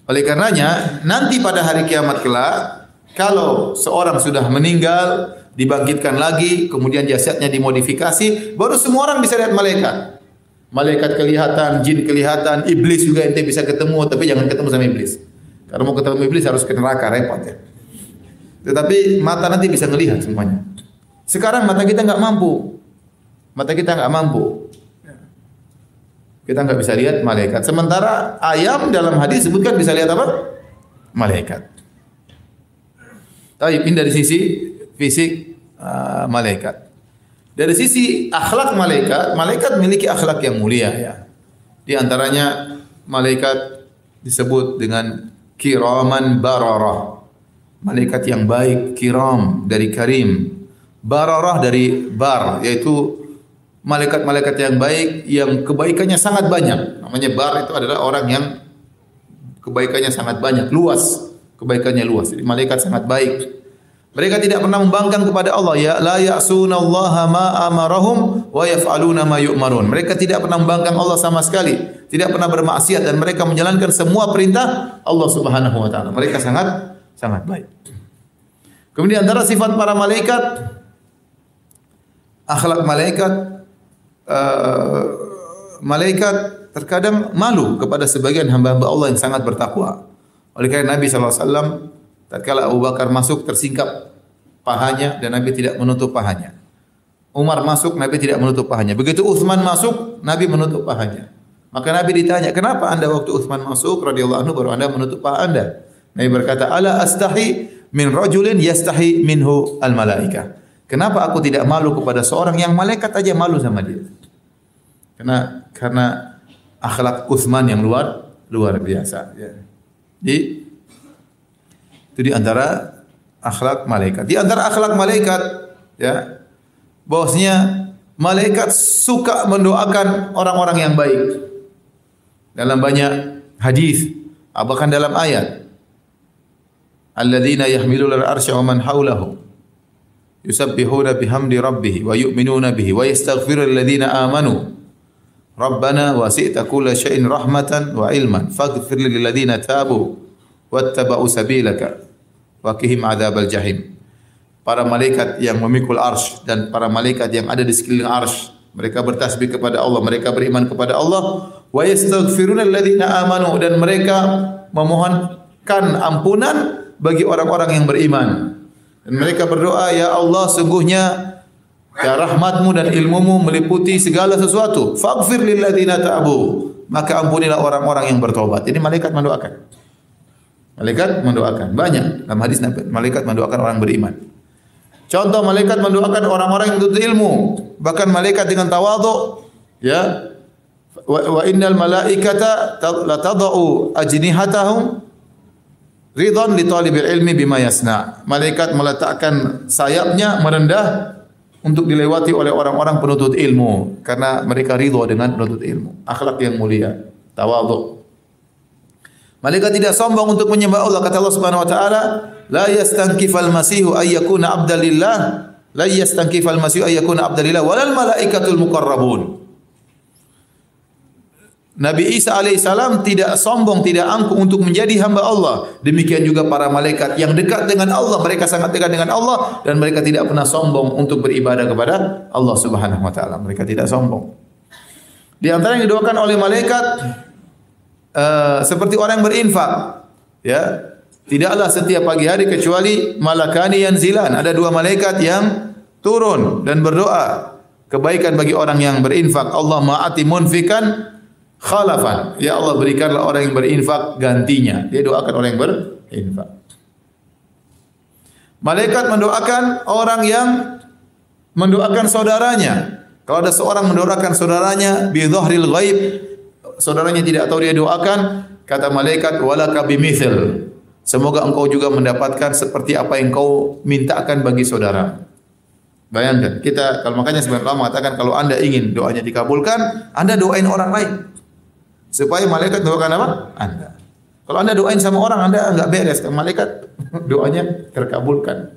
Oleh karenanya nanti pada hari kiamat kelak kalau seorang sudah meninggal dibangkitkan lagi kemudian jasadnya dimodifikasi baru semua orang bisa lihat malaikat. Malaikat kelihatan, jin kelihatan, iblis juga ente bisa ketemu tapi jangan ketemu sama iblis. Kalau mau ketemu iblis harus ke neraka repot ya. Tetapi mata nanti bisa melihat semuanya. Sekarang mata kita nggak mampu. Mata kita nggak mampu. Kita nggak bisa lihat malaikat. Sementara ayam dalam hadis sebutkan bisa lihat apa? Malaikat. Tapi ini dari sisi fisik uh, malaikat. Dari sisi akhlak malaikat, malaikat memiliki akhlak yang mulia ya. Di antaranya malaikat disebut dengan kiraman bararah malaikat yang baik, kiram dari karim, bararah dari bar, yaitu malaikat-malaikat yang baik yang kebaikannya sangat banyak. Namanya bar itu adalah orang yang kebaikannya sangat banyak, luas, kebaikannya luas. Jadi malaikat sangat baik. Mereka tidak pernah membangkang kepada Allah ya la ya'sunallaha ma amarahum wa yaf'aluna ma yu'marun. Mereka tidak pernah membangkang Allah sama sekali, tidak pernah bermaksiat dan mereka menjalankan semua perintah Allah Subhanahu wa taala. Mereka sangat sangat baik. Kemudian antara sifat para malaikat akhlak malaikat uh, malaikat terkadang malu kepada sebagian hamba-hamba Allah yang sangat bertakwa. Oleh karena Nabi SAW Tatkala Abu Bakar masuk tersingkap pahanya dan Nabi tidak menutup pahanya. Umar masuk, Nabi tidak menutup pahanya. Begitu Uthman masuk, Nabi menutup pahanya. Maka Nabi ditanya, kenapa anda waktu Uthman masuk radhiyallahu anhu baru anda menutup paha anda? Nabi berkata, ala astahi min rajulin yastahi minhu al malaika. Kenapa aku tidak malu kepada seorang yang malaikat aja malu sama dia? Karena karena akhlak Uthman yang luar luar biasa. Ya. Di itu di antara akhlak malaikat. Di antara akhlak malaikat ya bahwasanya malaikat suka mendoakan orang-orang yang baik. Dalam banyak hadis, bahkan dalam ayat. Alladzina yahmiluna al-arsya wa man hawlahu yusabbihuna bihamdi rabbih wa yu'minuna bihi wa yastaghfiru lilladzina amanu Rabbana wasi'ta kulla syai'in rahmatan wa ilman faghfir lil ladzina tabu wattaba'u sabilaka wa qihim adzabal jahim. Para malaikat yang memikul arsh dan para malaikat yang ada di sekeliling arsh mereka bertasbih kepada Allah, mereka beriman kepada Allah wa yastaghfiruna alladziina amanu dan mereka memohonkan ampunan bagi orang-orang yang beriman. Dan mereka berdoa, Ya Allah, sungguhnya ya rahmatmu dan ilmumu meliputi segala sesuatu. Faghfir lilladzina ta'abu. Maka ampunilah orang-orang yang bertobat. Ini malaikat mendoakan. Malaikat mendoakan. Banyak dalam hadis malaikat mendoakan orang beriman. Contoh malaikat mendoakan orang-orang yang menuntut ilmu. Bahkan malaikat dengan tawadhu ya wa, wa innal malaikata la tadau ajnihatahum ridhan li talibil ilmi bima yasna. Malaikat meletakkan sayapnya merendah untuk dilewati oleh orang-orang penuntut ilmu karena mereka ridho dengan penuntut ilmu. Akhlak yang mulia, tawadhu. Malaikat tidak sombong untuk menyembah Allah. Kata Allah Subhanahu wa taala, "La yastankifal masihu ay yakuna abdalillah, la yastankifal masihu ay yakuna abdalillah walal malaikatul muqarrabun." Nabi Isa alaihissalam tidak sombong, tidak angkuh untuk menjadi hamba Allah. Demikian juga para malaikat yang dekat dengan Allah, mereka sangat dekat dengan Allah dan mereka tidak pernah sombong untuk beribadah kepada Allah Subhanahu wa taala. Mereka tidak sombong. Di antara yang didoakan oleh malaikat uh, seperti orang yang berinfak ya tidaklah setiap pagi hari kecuali malakani yang zilan ada dua malaikat yang turun dan berdoa kebaikan bagi orang yang berinfak Allah ma'ati munfikan khalafan ya Allah berikanlah orang yang berinfak gantinya dia doakan orang yang berinfak malaikat mendoakan orang yang mendoakan saudaranya kalau ada seorang mendoakan saudaranya bi dhahril ghaib saudaranya tidak tahu dia doakan, kata malaikat walaka bimithil. Semoga engkau juga mendapatkan seperti apa yang kau mintakan bagi saudara. Bayangkan, kita kalau makanya sebenarnya Allah mengatakan kalau Anda ingin doanya dikabulkan, Anda doain orang lain. Supaya malaikat doakan apa? Anda. Kalau Anda doain sama orang, Anda enggak beres. Malaikat doanya terkabulkan.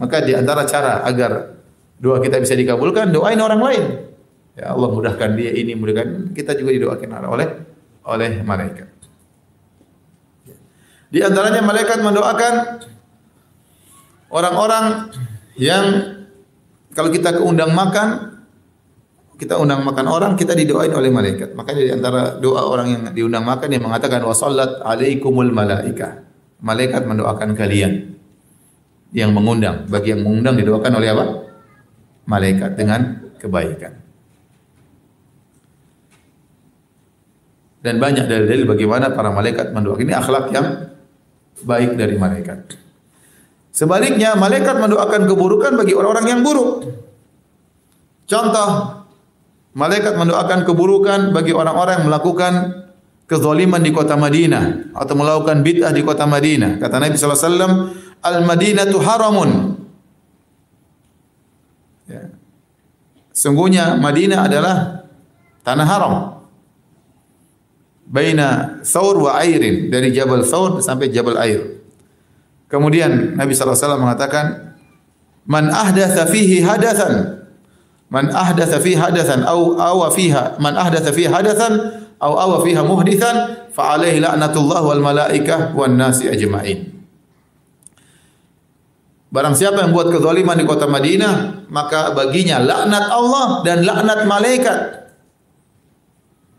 Maka di antara cara agar doa kita bisa dikabulkan, doain orang lain. Ya Allah mudahkan dia ini, mudahkan kita juga didoakan oleh oleh malaikat. Di antaranya malaikat mendoakan orang-orang yang kalau kita keundang makan, kita undang makan orang, kita didoain oleh malaikat. Makanya di antara doa orang yang diundang makan yang mengatakan wasallat alaikumul malaika. Malaikat mendoakan kalian yang mengundang. Bagi yang mengundang didoakan oleh apa? Malaikat dengan kebaikan. dan banyak dalil-dalil bagaimana para malaikat mendoakan. Ini akhlak yang baik dari malaikat. Sebaliknya, malaikat mendoakan keburukan bagi orang-orang yang buruk. Contoh, malaikat mendoakan keburukan bagi orang-orang yang melakukan kezaliman di kota Madinah atau melakukan bid'ah di kota Madinah. Kata Nabi sallallahu alaihi wasallam, "Al-Madinatu haramun." Ya. Sungguhnya Madinah adalah tanah haram baina Thawr wa Airin dari Jabal Thawr sampai Jabal Air. Kemudian Nabi SAW mengatakan, Man ahdatha fihi hadathan. Man ahdatha fihi hadathan. Au awa fiha. Man ahdatha fihi hadathan. Au awa fiha muhdithan. Fa'alaihi la'natullah wal malaikah wan nasi ajma'in. Barang siapa yang buat kezaliman di kota Madinah, maka baginya laknat Allah dan laknat malaikat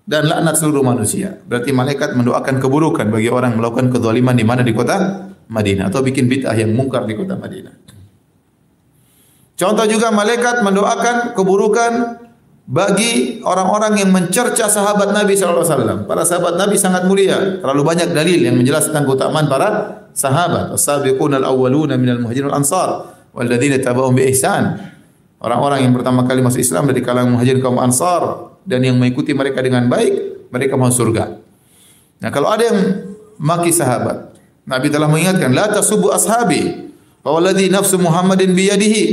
dan laknat seluruh manusia. Berarti malaikat mendoakan keburukan bagi orang melakukan kezaliman di mana di kota Madinah atau bikin bid'ah yang mungkar di kota Madinah. Contoh juga malaikat mendoakan keburukan bagi orang-orang yang mencerca sahabat Nabi sallallahu alaihi wasallam. Para sahabat Nabi sangat mulia. Terlalu banyak dalil yang menjelaskan keutamaan para sahabat. As-sabiqun al-awwaluna minal muhajirin wal ansar walladzina tabauhum bi ihsan. Orang-orang yang pertama kali masuk Islam dari kalangan muhajirin kaum ansar dan yang mengikuti mereka dengan baik, mereka masuk surga. Nah, kalau ada yang maki sahabat, Nabi telah mengingatkan, "La tasubbu ashabi, fa walladhi nafsu Muhammadin bi yadihi,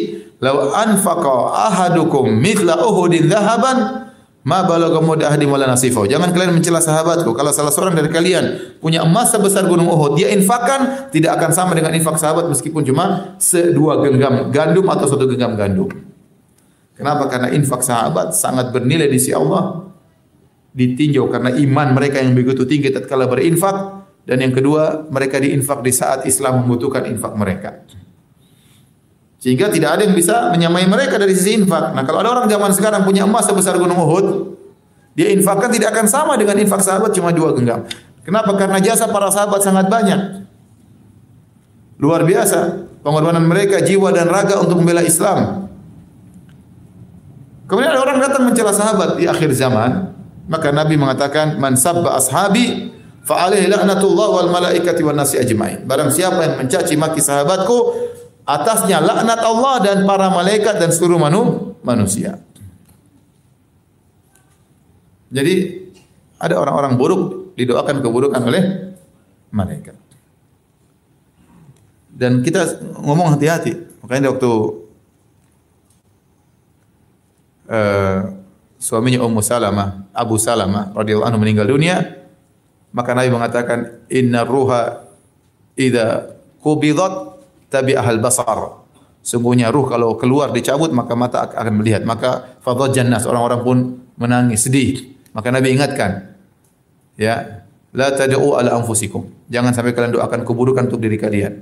law anfaqa ahadukum mithla Uhudin dhahaban ma balagha mudahdi wala nasifa." Jangan kalian mencela sahabatku. Kalau salah seorang dari kalian punya emas sebesar gunung Uhud, dia infakkan tidak akan sama dengan infak sahabat meskipun cuma sedua genggam gandum atau satu genggam gandum. Kenapa? Karena infak sahabat sangat bernilai di sisi Allah. Ditinjau karena iman mereka yang begitu tinggi tatkala berinfak dan yang kedua, mereka diinfak di saat Islam membutuhkan infak mereka. Sehingga tidak ada yang bisa menyamai mereka dari sisi infak. Nah, kalau ada orang zaman sekarang punya emas sebesar gunung Uhud, dia infakkan tidak akan sama dengan infak sahabat cuma dua genggam. Kenapa? Karena jasa para sahabat sangat banyak. Luar biasa pengorbanan mereka jiwa dan raga untuk membela Islam. Kemudian ada orang datang mencela sahabat di akhir zaman, maka Nabi mengatakan man sabba ashabi fa alaihi laknatullah wal malaikati wan nasi ajmain. Barang siapa yang mencaci maki sahabatku, atasnya laknat Allah dan para malaikat dan seluruh manu, manusia. Jadi ada orang-orang buruk didoakan keburukan oleh malaikat. Dan kita ngomong hati-hati. Makanya waktu uh, suaminya Ummu Salamah, Abu Salamah radhiyallahu anhu meninggal dunia, maka Nabi mengatakan inna ruha idza qubidat tabi'ahal basar. Sungguhnya ruh kalau keluar dicabut maka mata akan melihat. Maka fadhajan nas orang-orang pun menangis sedih. Maka Nabi ingatkan ya la tad'u ala anfusikum. Jangan sampai kalian doakan keburukan untuk diri kalian.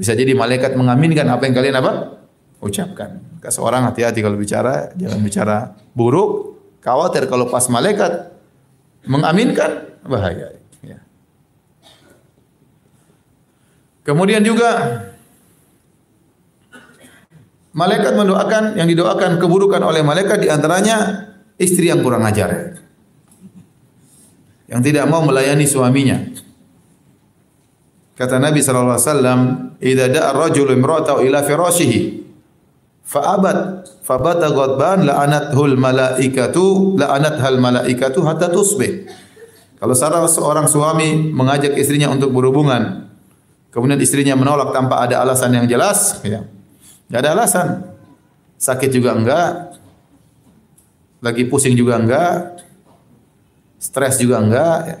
Bisa jadi malaikat mengaminkan apa yang kalian apa? ucapkan. Maka seorang hati-hati kalau bicara, jangan bicara buruk. Khawatir kalau pas malaikat mengaminkan bahaya. Ya. Kemudian juga malaikat mendoakan yang didoakan keburukan oleh malaikat diantaranya istri yang kurang ajar, yang tidak mau melayani suaminya. Kata Nabi sallallahu alaihi wasallam, "Idza da'a ar-rajulu imra'atahu ila firashihi fa'abat fabata ghadban la'anathul malaikatu la'anathal malaikatu hatta tusbih." Kalau salah seorang suami mengajak istrinya untuk berhubungan, kemudian istrinya menolak tanpa ada alasan yang jelas, ya. Gak ada alasan. Sakit juga enggak, lagi pusing juga enggak, stres juga enggak, ya.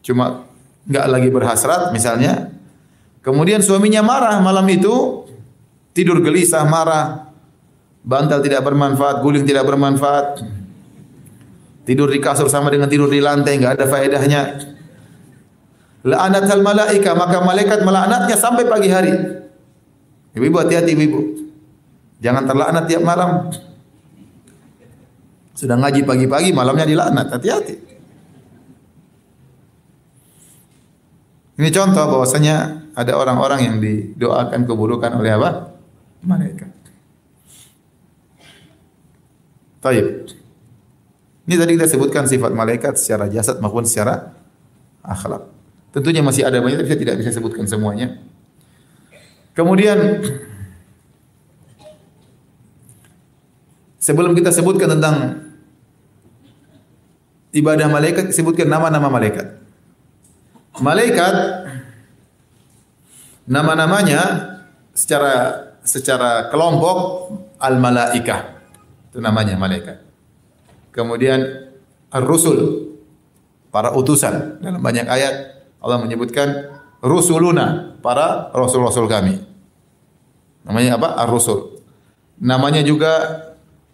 cuma enggak lagi berhasrat misalnya. Kemudian suaminya marah malam itu, tidur gelisah, marah, bantal tidak bermanfaat, guling tidak bermanfaat, Tidur di kasur sama dengan tidur di lantai enggak ada faedahnya. La'anatal malaika maka malaikat melaknatnya sampai pagi hari. Ibu-ibu hati-hati ibu-ibu. Jangan terlaknat tiap malam. Sudah ngaji pagi-pagi malamnya dilaknat. Hati-hati. Ini contoh bahwasanya ada orang-orang yang didoakan keburukan oleh apa? Malaikat. Taib. Ini tadi kita sebutkan sifat malaikat secara jasad maupun secara akhlak. Tentunya masih ada banyak tapi saya tidak bisa sebutkan semuanya. Kemudian sebelum kita sebutkan tentang ibadah malaikat, sebutkan nama-nama malaikat. Malaikat nama-namanya secara secara kelompok al-malaikah. Itu namanya malaikat. Kemudian ar-rusul, para utusan. Dalam banyak ayat Allah menyebutkan rusuluna, para rasul-rasul kami. Namanya apa? Ar-rusul. Namanya juga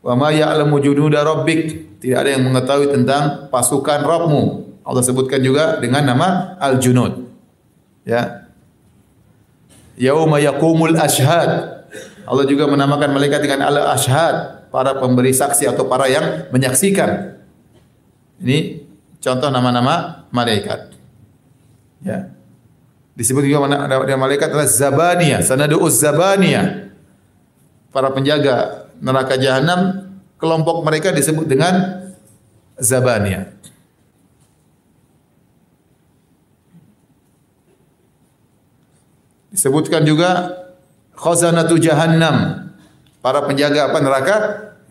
wa ma ya'lamu junuda rabbik. Tidak ada yang mengetahui tentang pasukan Rabbmu. Allah sebutkan juga dengan nama Al-Junud. Ya. Yauma yaqumul ashhad. Allah juga menamakan malaikat dengan al-ashhad, para pemberi saksi atau para yang menyaksikan. Ini contoh nama-nama malaikat. Ya. Disebut juga nama malaikat adalah Zabaniya, sanadu'uz Zabaniya. Para penjaga neraka jahanam, kelompok mereka disebut dengan Zabaniya. Disebutkan juga khazanatu jahannam. Para penjaga apa neraka?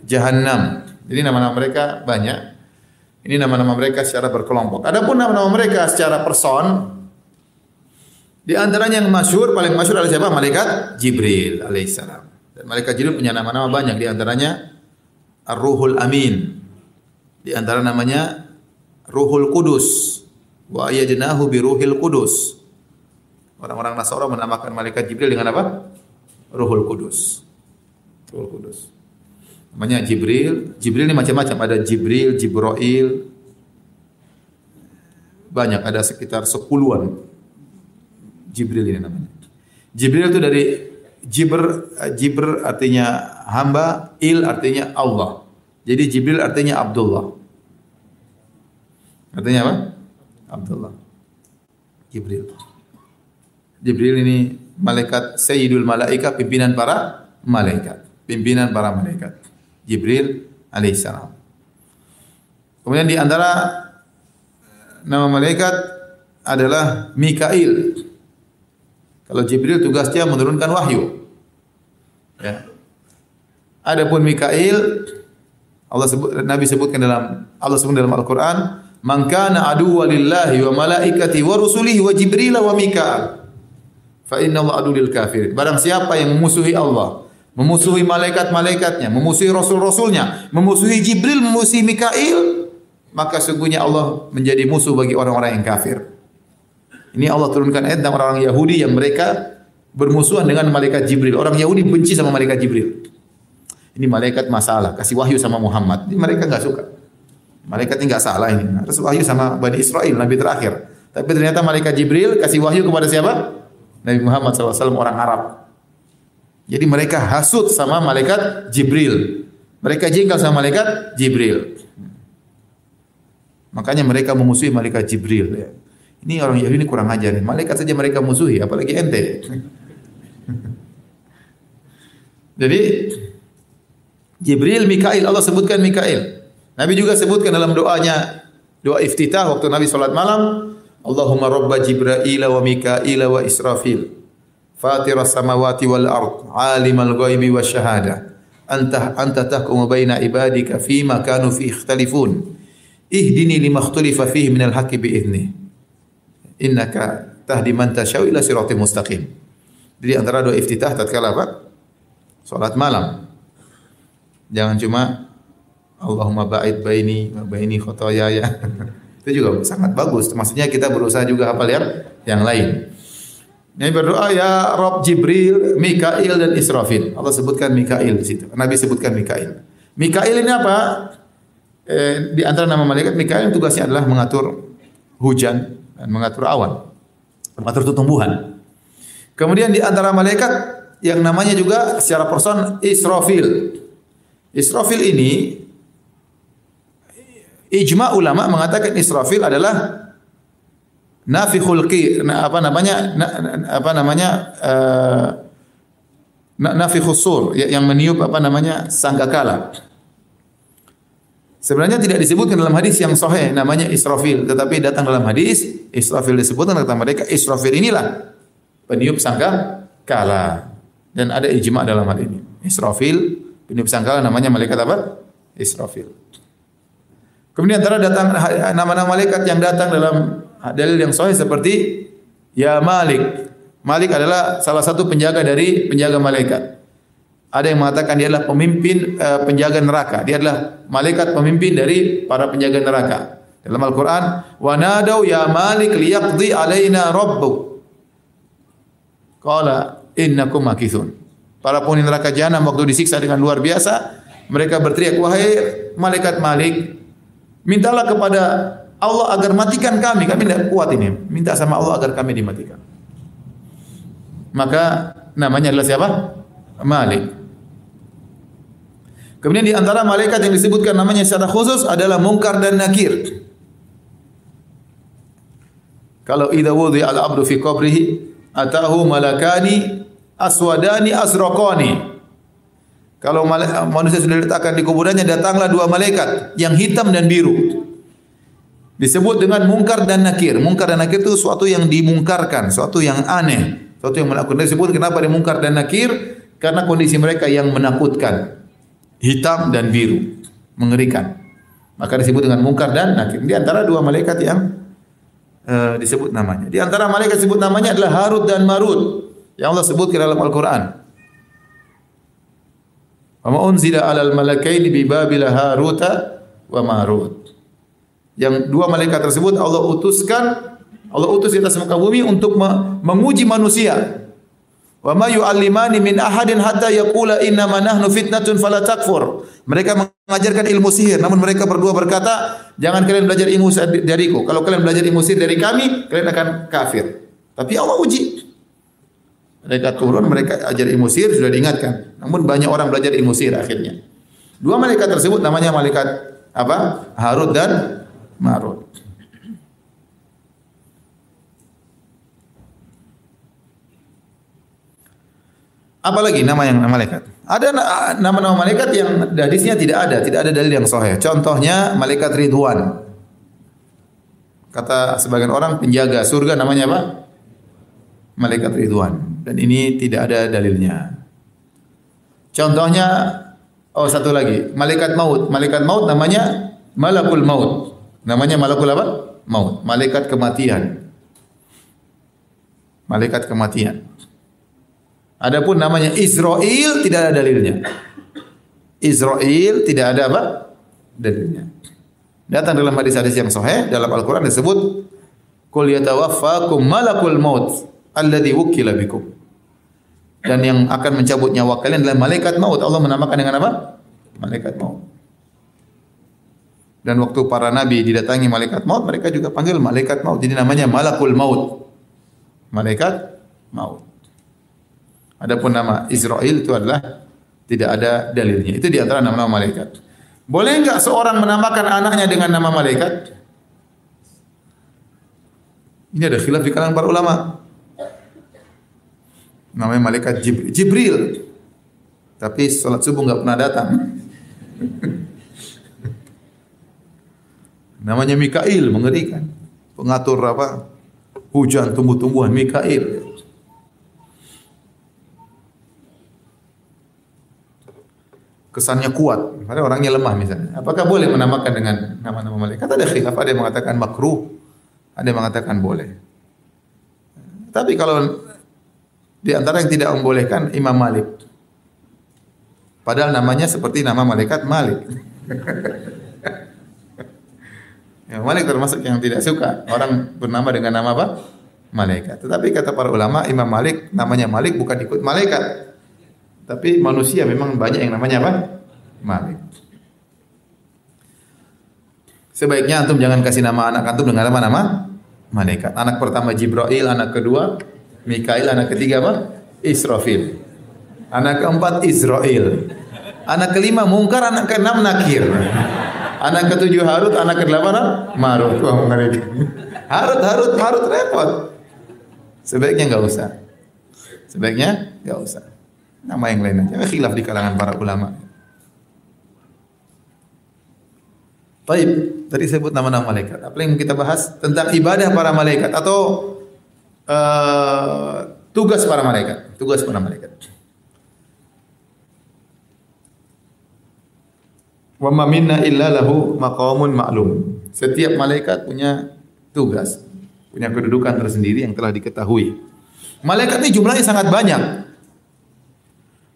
Jahannam. Jadi nama-nama mereka banyak. Ini nama-nama mereka secara berkelompok. Adapun nama-nama mereka secara person di antaranya yang masyhur paling masyhur adalah siapa? Malaikat Jibril alaihissalam. Dan malaikat Jibril punya nama-nama banyak di antaranya Ar-Ruhul Amin. Di antara namanya Ruhul Kudus. Wa ayyadnahu bi Ruhil Kudus. Orang-orang Nasara menamakan malaikat Jibril dengan apa? Ruhul Kudus. Ruhul Kudus. Namanya Jibril. Jibril ini macam-macam. Ada Jibril, Jibril. Banyak, ada sekitar sepuluhan. Jibril ini namanya. Jibril itu dari Jibr, Jibr artinya hamba, Il artinya Allah. Jadi Jibril artinya Abdullah. Artinya apa? Abdullah. Jibril. Jibril ini malaikat Sayyidul Malaika, pimpinan para malaikat. Pimpinan para malaikat. Jibril alaihissalam. Kemudian di antara nama malaikat adalah Mikail. Kalau Jibril tugasnya menurunkan wahyu. Ya. Adapun Mikail Allah sebut Nabi sebutkan dalam Allah sebut dalam Al-Qur'an, "Man kana aduwwa lillahi wa malaikati wa rusulihi wa Jibril wa Mikail." Fa inna Allah adu lil kafirin. Barang siapa yang memusuhi Allah, memusuhi malaikat-malaikatnya, memusuhi rasul-rasulnya, memusuhi Jibril, memusuhi Mikail, maka sungguhnya Allah menjadi musuh bagi orang-orang yang kafir. Ini Allah turunkan ayat tentang orang-orang Yahudi yang mereka bermusuhan dengan malaikat Jibril. Orang Yahudi benci sama malaikat Jibril. Ini malaikat masalah, kasih wahyu sama Muhammad. Ini mereka enggak suka. Malaikat ini enggak salah ini. Harus wahyu sama Bani Israel, Nabi terakhir. Tapi ternyata malaikat Jibril kasih wahyu kepada siapa? Nabi Muhammad SAW orang Arab. Jadi mereka hasut sama malaikat Jibril. Mereka jengkel sama malaikat Jibril. Makanya mereka memusuhi malaikat Jibril. Ya. Ini orang Yahudi ini kurang ajar. Malaikat saja mereka musuhi, apalagi ente. Jadi Jibril, Mikail, Allah sebutkan Mikail. Nabi juga sebutkan dalam doanya, doa iftitah waktu Nabi salat malam, Allahumma rabba Jibril wa Mikail wa Israfil. Fatir samawati wal ard, alimal ghaibi wa syahada. Anta anta tahkumu baina ibadika fima kanu fi ikhtalifun. Ihdini lima ikhtalifa fihi minal haqqi bi idzni. Innaka tahdi man tasyau ila siratal mustaqim. Jadi antara doa iftitah tatkala apa? Salat malam. Jangan cuma Allahumma ba'id baini wa baini khotoyaya. Itu juga sangat bagus. Maksudnya kita berusaha juga hafal yang yang lain. Ini berdoa ya Rob Jibril, Mikail dan Israfil. Allah sebutkan Mikail di situ. Nabi sebutkan Mikail. Mikail ini apa? Eh, di antara nama malaikat Mikail tugasnya adalah mengatur hujan dan mengatur awan, mengatur tumbuhan. Kemudian di antara malaikat yang namanya juga secara person Israfil. Israfil ini ijma ulama mengatakan Israfil adalah nafikhul qi apa namanya na, apa namanya uh, nafikhus ya, yang meniup apa namanya sangkakala. Sebenarnya tidak disebutkan dalam hadis yang sahih namanya Israfil, tetapi datang dalam hadis Israfil disebutkan kata mereka Israfil inilah peniup sangka kala dan ada ijma dalam hal ini. Israfil peniup sangkala namanya malaikat apa? Israfil. Kemudian antara datang nama-nama malaikat yang datang dalam dalil yang sahih seperti ya Malik. Malik adalah salah satu penjaga dari penjaga malaikat. Ada yang mengatakan dia adalah pemimpin uh, penjaga neraka. Dia adalah malaikat pemimpin dari para penjaga neraka. Dalam Al-Qur'an, "Wa nadau ya Malik liyaqdi alaina rabbuk." Qala innakum. Para penghuni neraka jahanam waktu disiksa dengan luar biasa, mereka berteriak, "Wahai malaikat Malik, mintalah kepada Allah agar matikan kami. Kami tidak kuat ini. Minta sama Allah agar kami dimatikan." Maka namanya adalah siapa? Malik. Kemudian di antara malaikat yang disebutkan namanya secara khusus adalah Mungkar dan Nakir. Kalau idza wudhi al-abdu fi qabrihi atahu malakani aswadani asraqani. Kalau manusia sudah diletakkan di kuburannya datanglah dua malaikat yang hitam dan biru. Disebut dengan mungkar dan nakir. Mungkar dan nakir itu suatu yang dimungkarkan, suatu yang aneh, suatu yang menakutkan. Disebut kenapa dia mungkar dan nakir? Karena kondisi mereka yang menakutkan hitam dan biru, mengerikan. Maka disebut dengan mungkar dan nakir. Di antara dua malaikat yang uh, disebut namanya. Di antara malaikat disebut namanya adalah Harut dan Marut yang Allah sebut di dalam Al-Qur'an. Wa ma unzila 'alal malakaini bi Babil Haruta wa Marut. Yang dua malaikat tersebut Allah utuskan Allah utus di atas muka bumi untuk menguji manusia Wa ma yu'allimani min ahadin hatta yaqula inna nahnu fitnatun fala takfur. Mereka mengajarkan ilmu sihir, namun mereka berdua berkata, jangan kalian belajar ilmu dariku. Kalau kalian belajar ilmu sihir dari kami, kalian akan kafir. Tapi Allah uji. Mereka turun, mereka ajar ilmu sihir sudah diingatkan. Namun banyak orang belajar ilmu sihir akhirnya. Dua malaikat tersebut namanya malaikat apa? Harut dan Marut. Apalagi nama yang malaikat? Ada nama-nama malaikat yang hadisnya tidak ada, tidak ada dalil yang sahih. Contohnya malaikat Ridwan. Kata sebagian orang penjaga surga namanya apa? Malaikat Ridwan. Dan ini tidak ada dalilnya. Contohnya oh satu lagi, malaikat maut. Malaikat maut namanya Malakul Maut. Namanya Malakul apa? Maut. Malaikat kematian. Malaikat kematian. Adapun namanya Israel tidak ada dalilnya. Israel tidak ada apa? Dalilnya. Datang dalam hadis-hadis yang sahih dalam Al-Qur'an disebut Qul yatawaffakum malakul maut alladhi wukila bikum. Dan yang akan mencabut nyawa kalian adalah malaikat maut. Allah menamakan dengan apa? Malaikat maut. Dan waktu para nabi didatangi malaikat maut, mereka juga panggil malaikat maut. Jadi namanya malakul maut. Malaikat maut. Adapun nama Israel itu adalah tidak ada dalilnya. Itu di antara nama-nama malaikat. Boleh enggak seorang menamakan anaknya dengan nama malaikat? Ini ada khilaf di kalangan para ulama. Namanya malaikat Jibril. Jibril. Tapi salat subuh enggak pernah datang. Namanya Mikail, mengerikan. Pengatur apa? Hujan tumbuh-tumbuhan Mikail. Kesannya kuat, padahal orangnya lemah misalnya. Apakah boleh menamakan dengan nama-nama malaikat? Ada khilaf, ada yang mengatakan makruh, ada yang mengatakan boleh. Tapi kalau di antara yang tidak membolehkan Imam Malik. Padahal namanya seperti nama malaikat Malik. ya, Malik termasuk yang tidak suka orang bernama dengan nama apa? Malaikat. Tetapi kata para ulama, Imam Malik namanya Malik bukan ikut malaikat. Tapi manusia memang banyak yang namanya apa? Malik. Sebaiknya antum jangan kasih nama anak antum dengan nama-nama malaikat. Anak pertama Jibril, anak kedua Mikail, anak ketiga apa? Israfil. Anak keempat Israel. Anak kelima Mungkar, anak keenam Nakir. Anak ketujuh Harut, anak kedelapan apa? Marut. Wah. Harut, Harut, Marut repot. Sebaiknya enggak usah. Sebaiknya enggak usah. Nama yang lain aja. Khilaf di kalangan para ulama. Baik, tadi sebut nama-nama malaikat. Apa yang kita bahas tentang ibadah para malaikat atau uh, tugas para malaikat, tugas para malaikat. Wa ma minna illa lahu maqamun ma'lum. Setiap malaikat punya tugas, punya kedudukan tersendiri yang telah diketahui. Malaikat ini jumlahnya sangat banyak.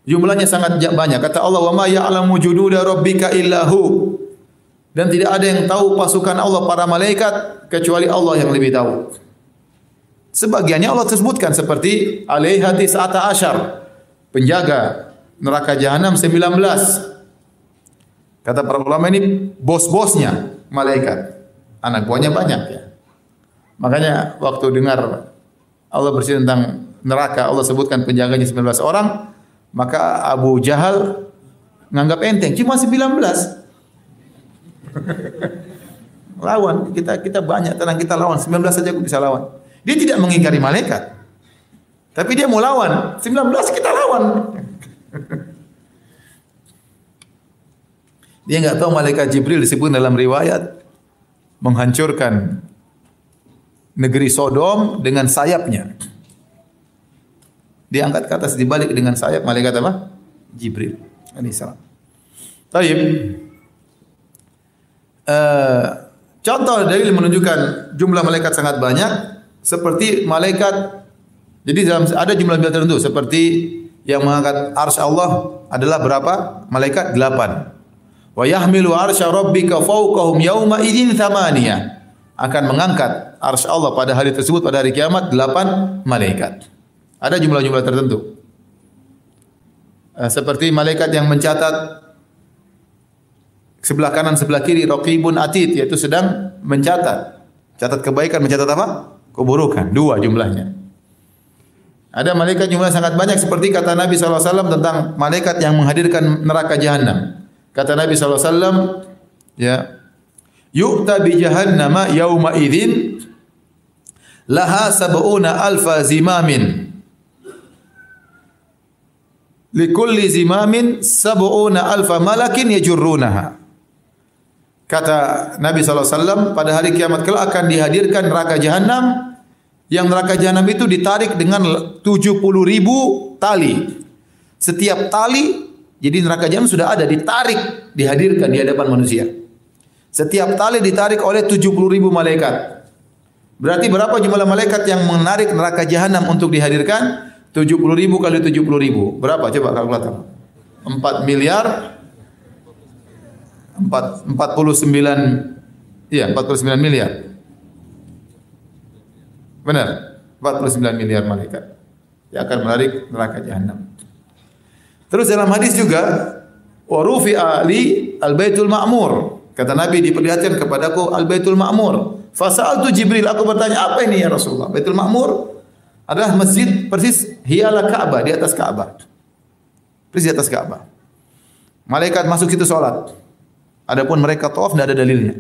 Jumlahnya sangat banyak. Kata Allah, "Wa ma ya'lamu jududa rabbika illahu." Dan tidak ada yang tahu pasukan Allah para malaikat kecuali Allah yang lebih tahu. Sebagiannya Allah sebutkan seperti alaihati sa'ata asyar. Penjaga neraka jahanam 19. Kata para ulama ini bos-bosnya malaikat. Anak buahnya banyak ya. Makanya waktu dengar Allah bercerita tentang neraka, Allah sebutkan penjaganya 19 orang, maka Abu Jahal nganggap enteng, cuma 19. lawan. Kita kita banyak tenang kita lawan. 19 saja aku bisa lawan. Dia tidak mengingkari malaikat. Tapi dia mau lawan. 19 kita lawan. Dia nggak tahu malaikat Jibril disebut dalam riwayat menghancurkan negeri Sodom dengan sayapnya dia angkat ke atas dibalik dengan sayap malaikat apa Jibril alaihissalam Taib. Uh, Contoh dalil menunjukkan jumlah malaikat sangat banyak seperti malaikat jadi dalam ada jumlah tertentu seperti yang mengangkat arsy Allah adalah berapa? Malaikat delapan. Wa yahmilu arsy rabbika fawqahum yauma idzin thamaniyah. Akan mengangkat arsy Allah pada hari tersebut pada hari kiamat delapan malaikat. Ada jumlah-jumlah tertentu. Eh, seperti malaikat yang mencatat sebelah kanan sebelah kiri raqibun atid yaitu sedang mencatat. Catat kebaikan, mencatat apa? Keburukan. Dua jumlahnya. Ada malaikat jumlah sangat banyak seperti kata Nabi SAW tentang malaikat yang menghadirkan neraka jahanam. Kata Nabi SAW, ya, yu'ta bi jahannama yauma idzin laha sab'una alfa zimamin. Likulli zimamin sab'una alfa malakin yajurrunaha. Kata Nabi SAW, pada hari kiamat kelak akan dihadirkan neraka jahanam yang neraka jahanam itu ditarik dengan 70 ribu tali. Setiap tali, jadi neraka jahanam sudah ada, ditarik, dihadirkan di hadapan manusia. Setiap tali ditarik oleh 70 ribu malaikat. Berarti berapa jumlah malaikat yang menarik neraka jahanam untuk dihadirkan? 70 ribu kali 70 ribu. Berapa? Coba kalkulator. 4 miliar 4, 49 iya 49 miliar. Benar. 49 miliar malaikat yang akan menarik neraka jahanam. Terus dalam hadis juga wa rufi'a ali al-baitul ma'mur. Kata Nabi diperlihatkan kepadaku al-baitul ma'mur. Fasa'altu Jibril, aku bertanya apa ini ya Rasulullah? Baitul Ma'mur adalah masjid persis hiala Ka'bah di atas Ka'bah. Persis di atas Ka'bah. Malaikat masuk situ sholat. Adapun mereka tawaf tidak ada dalilnya.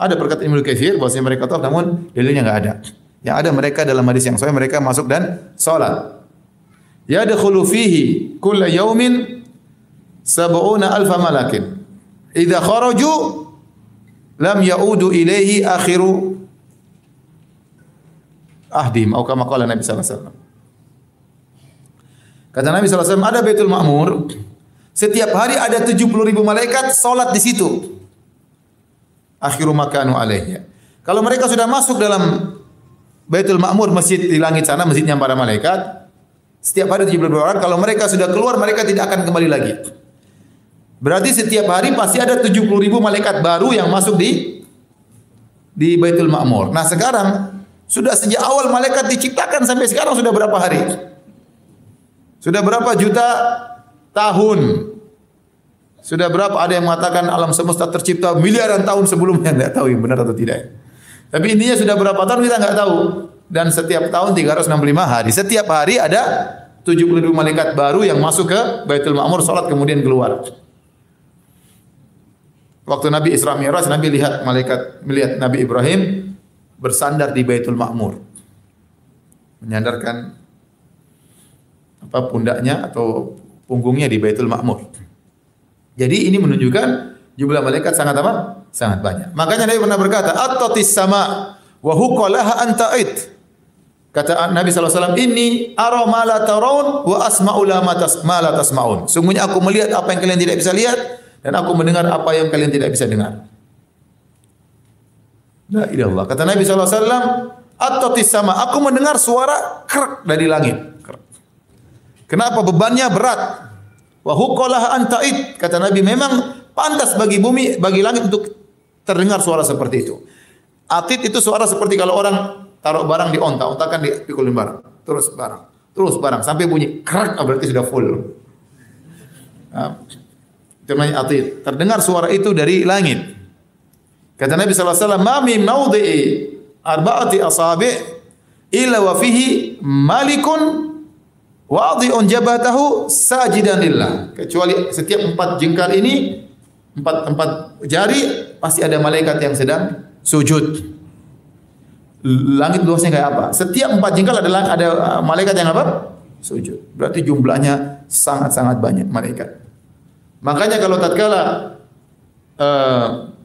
Ada perkataan Ibnu Katsir bahwasanya mereka tawaf namun dalilnya enggak ada. Yang ada mereka dalam hadis yang sahih mereka masuk dan salat. Yadkhulu fihi kulla yaumin sab'una alfa malakin. Idza kharaju lam yaudu ilaihi akhiru ahdim atau kama qala Nabi sallallahu alaihi wasallam. Kata Nabi sallallahu alaihi wasallam ada Baitul Ma'mur setiap hari ada 70 ribu malaikat solat di situ. Akhiru makanu alaihya. Kalau mereka sudah masuk dalam Baitul Ma'mur, masjid di langit sana, masjidnya para malaikat, setiap hari 70 ribu orang, kalau mereka sudah keluar, mereka tidak akan kembali lagi. Berarti setiap hari pasti ada 70 ribu malaikat baru yang masuk di di Baitul Ma'mur. Nah sekarang, sudah sejak awal malaikat diciptakan sampai sekarang sudah berapa hari? Sudah berapa juta tahun. Sudah berapa ada yang mengatakan alam semesta tercipta miliaran tahun sebelumnya enggak tahu yang benar atau tidak. Tapi intinya sudah berapa tahun kita enggak tahu. Dan setiap tahun 365 hari. Setiap hari ada 72 malaikat baru yang masuk ke Baitul Ma'mur salat kemudian keluar. Waktu Nabi Isra Mi'raj Nabi lihat malaikat melihat Nabi Ibrahim bersandar di Baitul Ma'mur. Menyandarkan apa pundaknya atau punggungnya di Baitul Ma'mur. Jadi ini menunjukkan jumlah malaikat sangat apa? Sangat banyak. Makanya Nabi pernah berkata, "At-tatis sama wa huqalaha anta'id." Kata Nabi SAW, Ini ara ma la tarawun wa asma'u la ma tasma'un. Sungguhnya aku melihat apa yang kalian tidak bisa lihat dan aku mendengar apa yang kalian tidak bisa dengar. La ilallah. Kata Nabi SAW, At-tatis sama. Aku mendengar suara krek dari langit. Kenapa bebannya berat? Wa huqalah antaid. Kata Nabi memang pantas bagi bumi, bagi langit untuk terdengar suara seperti itu. Atid itu suara seperti kalau orang taruh barang di onta, onta kan dipikulin barang, terus barang, terus barang sampai bunyi kerak ah, berarti sudah full. Nah, atid. Terdengar suara itu dari langit. Kata Nabi sallallahu alaihi wasallam, "Ma min mawdi'i arba'ati asabi' illa wa fihi malikun wadhi'un jabatahu sajidan lillah." Kecuali setiap empat jengkal ini empat empat jari pasti ada malaikat yang sedang sujud. Langit luasnya kayak apa? Setiap empat jengkal ada ada uh, malaikat yang apa? Sujud. Berarti jumlahnya sangat-sangat banyak malaikat. Makanya kalau tatkala uh,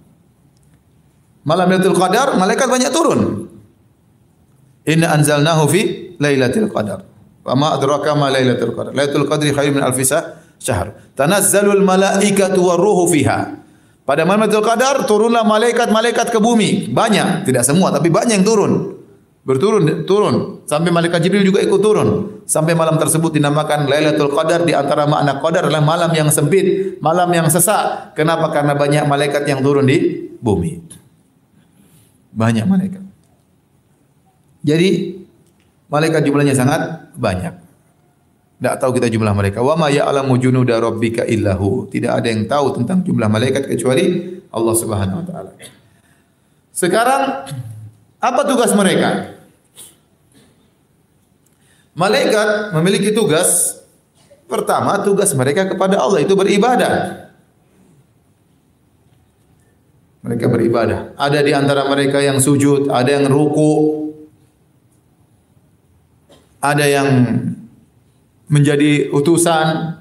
malam Lailatul Qadar, malaikat banyak turun. Inna anzalnahu fi Lailatul Qadar. Wa ma adraka ma Lailatul Qadar. Lailatul Qadri khairun min alfi syahr. Tanazzalul malaikatu waruhu fiha. Pada malam Lailatul Qadar turunlah malaikat-malaikat ke bumi. Banyak, tidak semua tapi banyak yang turun. Berturun, turun. Sampai malaikat Jibril juga ikut turun. Sampai malam tersebut dinamakan Lailatul Qadar di antara makna qadar adalah malam yang sempit, malam yang sesak. Kenapa? Karena banyak malaikat yang turun di bumi. Banyak malaikat. Jadi malaikat jumlahnya sangat banyak. Tidak tahu kita jumlah mereka. Wa ma ya'lamu junuda rabbika illahu. Tidak ada yang tahu tentang jumlah malaikat kecuali Allah Subhanahu wa taala. Sekarang apa tugas mereka? Malaikat memiliki tugas pertama tugas mereka kepada Allah itu beribadah. Mereka beribadah. Ada di antara mereka yang sujud, ada yang ruku, ada yang menjadi utusan.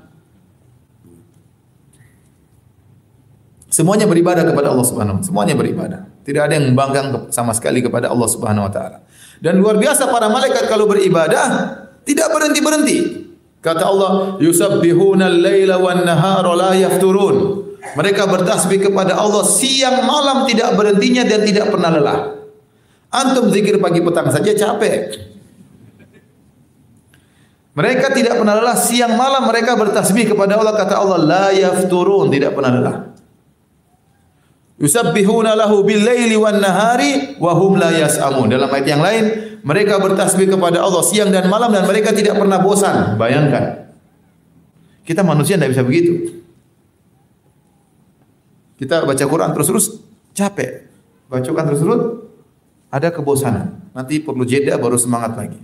Semuanya beribadah kepada Allah Subhanahu wa Semuanya beribadah. Tidak ada yang membanggang sama sekali kepada Allah Subhanahu wa taala. Dan luar biasa para malaikat kalau beribadah tidak berhenti-berhenti. Kata Allah, "Yusabbihuna al-laila wan nahara la yafturun." Mereka bertasbih kepada Allah siang malam tidak berhentinya dan tidak pernah lelah. Antum zikir pagi petang saja capek. Mereka tidak pernah lelah siang malam mereka bertasbih kepada Allah kata Allah la yafturun tidak pernah lelah. Yusabbihuna lahu bil laili wan nahari wa hum la yas'amun. Dalam ayat yang lain mereka bertasbih kepada Allah siang dan malam dan mereka tidak pernah bosan. Bayangkan. Kita manusia tidak bisa begitu. Kita baca Quran terus-terus capek. Baca Quran terus-terus ada kebosanan. Nanti perlu jeda baru semangat lagi.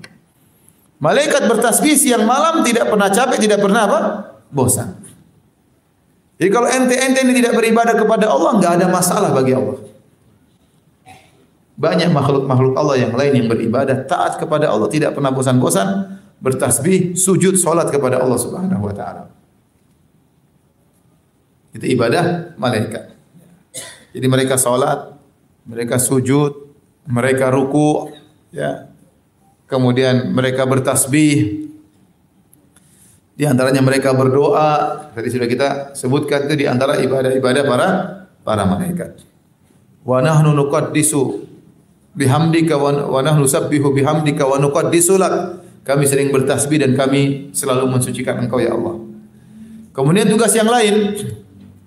Malaikat bertasbih siang malam tidak pernah capek, tidak pernah apa? Bosan. Jadi kalau ente-ente ini tidak beribadah kepada Allah, enggak ada masalah bagi Allah. Banyak makhluk-makhluk Allah yang lain yang beribadah taat kepada Allah tidak pernah bosan-bosan bertasbih, sujud, salat kepada Allah Subhanahu wa taala. Itu ibadah malaikat. Jadi mereka salat, mereka sujud, mereka ruku, ya, kemudian mereka bertasbih, di antaranya mereka berdoa. Tadi sudah kita sebutkan itu di antara ibadah-ibadah para para malaikat. Wa nahnu nuqaddisu bihamdika wa nahnu sabbihu bihamdika wa nuqaddisu lak. Kami sering bertasbih dan kami selalu mensucikan Engkau ya Allah. Kemudian tugas yang lain.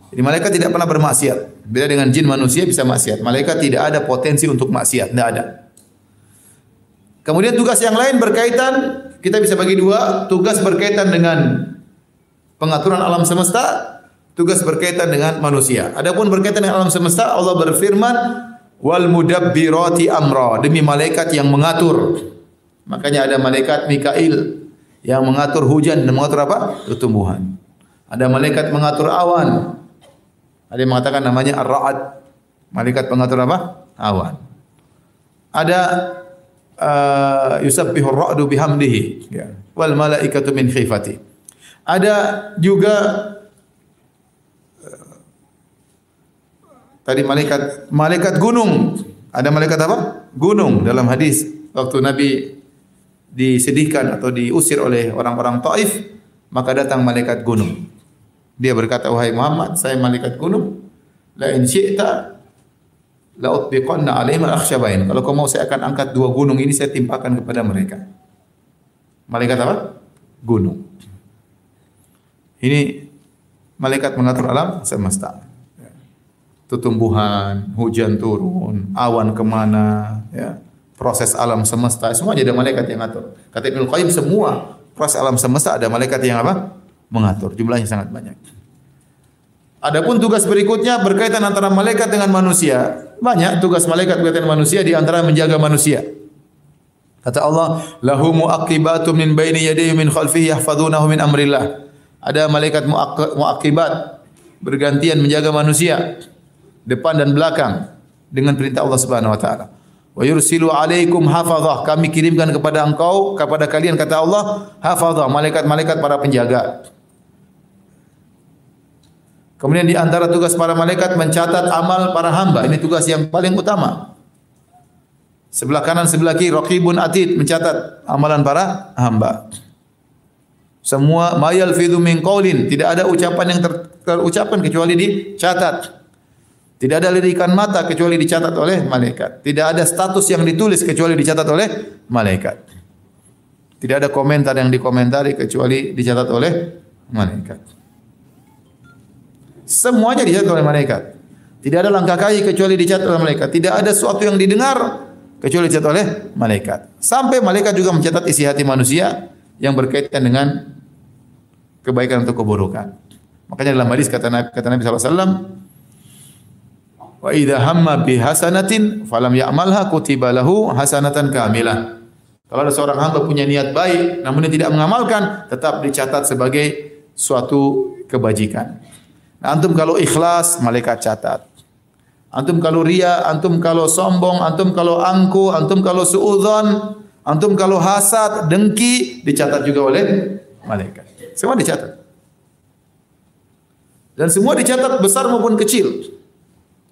Jadi malaikat tidak pernah bermaksiat. Beda dengan jin manusia bisa maksiat. Malaikat tidak ada potensi untuk maksiat, tidak ada. Kemudian tugas yang lain berkaitan kita bisa bagi dua, tugas berkaitan dengan pengaturan alam semesta, tugas berkaitan dengan manusia. Adapun berkaitan dengan alam semesta, Allah berfirman, "Wal mudabbirati amra," demi malaikat yang mengatur. Makanya ada malaikat Mikail yang mengatur hujan dan mengatur apa? Tumbuhan. Ada malaikat mengatur awan. Ada yang mengatakan namanya Ar-Ra'ad. Malaikat pengatur apa? Awan. Ada uh, yusabbihu ar-ra'du bihamdihi ya. wal malaikatu min khifati. Ada juga uh, tadi malaikat malaikat gunung. Ada malaikat apa? Gunung dalam hadis waktu Nabi disedihkan atau diusir oleh orang-orang Taif, maka datang malaikat gunung. Dia berkata, "Wahai Muhammad, saya malaikat gunung. La in syi'ta la utbiqanna alaihim al-akhshabain. Kalau kau mau saya akan angkat dua gunung ini saya timpakan kepada mereka. Malaikat apa? Gunung. Ini malaikat mengatur alam semesta. Tumbuhan, hujan turun, awan kemana, ya. proses alam semesta, semua ada malaikat yang ngatur. Kata Ibnu Qayyim semua proses alam semesta ada malaikat yang apa? Mengatur. Jumlahnya sangat banyak. Adapun tugas berikutnya berkaitan antara malaikat dengan manusia. Banyak tugas malaikat berkaitan manusia di antara menjaga manusia. Kata Allah, "Lahu muaqibatu min baini yadayhi min khalfihi yahfazunahu min amrillah." Ada malaikat muaqibat bergantian menjaga manusia depan dan belakang dengan perintah Allah Subhanahu wa taala. Wa yursilu alaikum hafazah. Kami kirimkan kepada engkau, kepada kalian kata Allah, hafazah, malaikat-malaikat para penjaga. Kemudian di antara tugas para malaikat mencatat amal para hamba. Ini tugas yang paling utama. Sebelah kanan, sebelah kiri, raqibun atid mencatat amalan para hamba. Semua mayal fidu min qaulin, tidak ada ucapan yang ter, terucapkan kecuali dicatat. Tidak ada lirikan mata kecuali dicatat oleh malaikat. Tidak ada status yang ditulis kecuali dicatat oleh malaikat. Tidak ada komentar yang dikomentari kecuali dicatat oleh malaikat. Semuanya dicatat oleh malaikat. Tidak ada langkah kaki kecuali dicatat oleh malaikat. Tidak ada sesuatu yang didengar kecuali dicatat oleh malaikat. Sampai malaikat juga mencatat isi hati manusia yang berkaitan dengan kebaikan atau keburukan. Makanya dalam hadis kata Nabi, kata Nabi SAW, Wa idza hamma bi hasanatin falam ya'malha kutiba lahu hasanatan kamilah. Kalau ada seorang hamba punya niat baik namun dia tidak mengamalkan, tetap dicatat sebagai suatu kebajikan. Antum kalau ikhlas, malaikat catat. Antum kalau ria, antum kalau sombong, antum kalau angku, antum kalau suudzon, antum kalau hasad, dengki, dicatat juga oleh malaikat. Semua dicatat. Dan semua dicatat besar maupun kecil.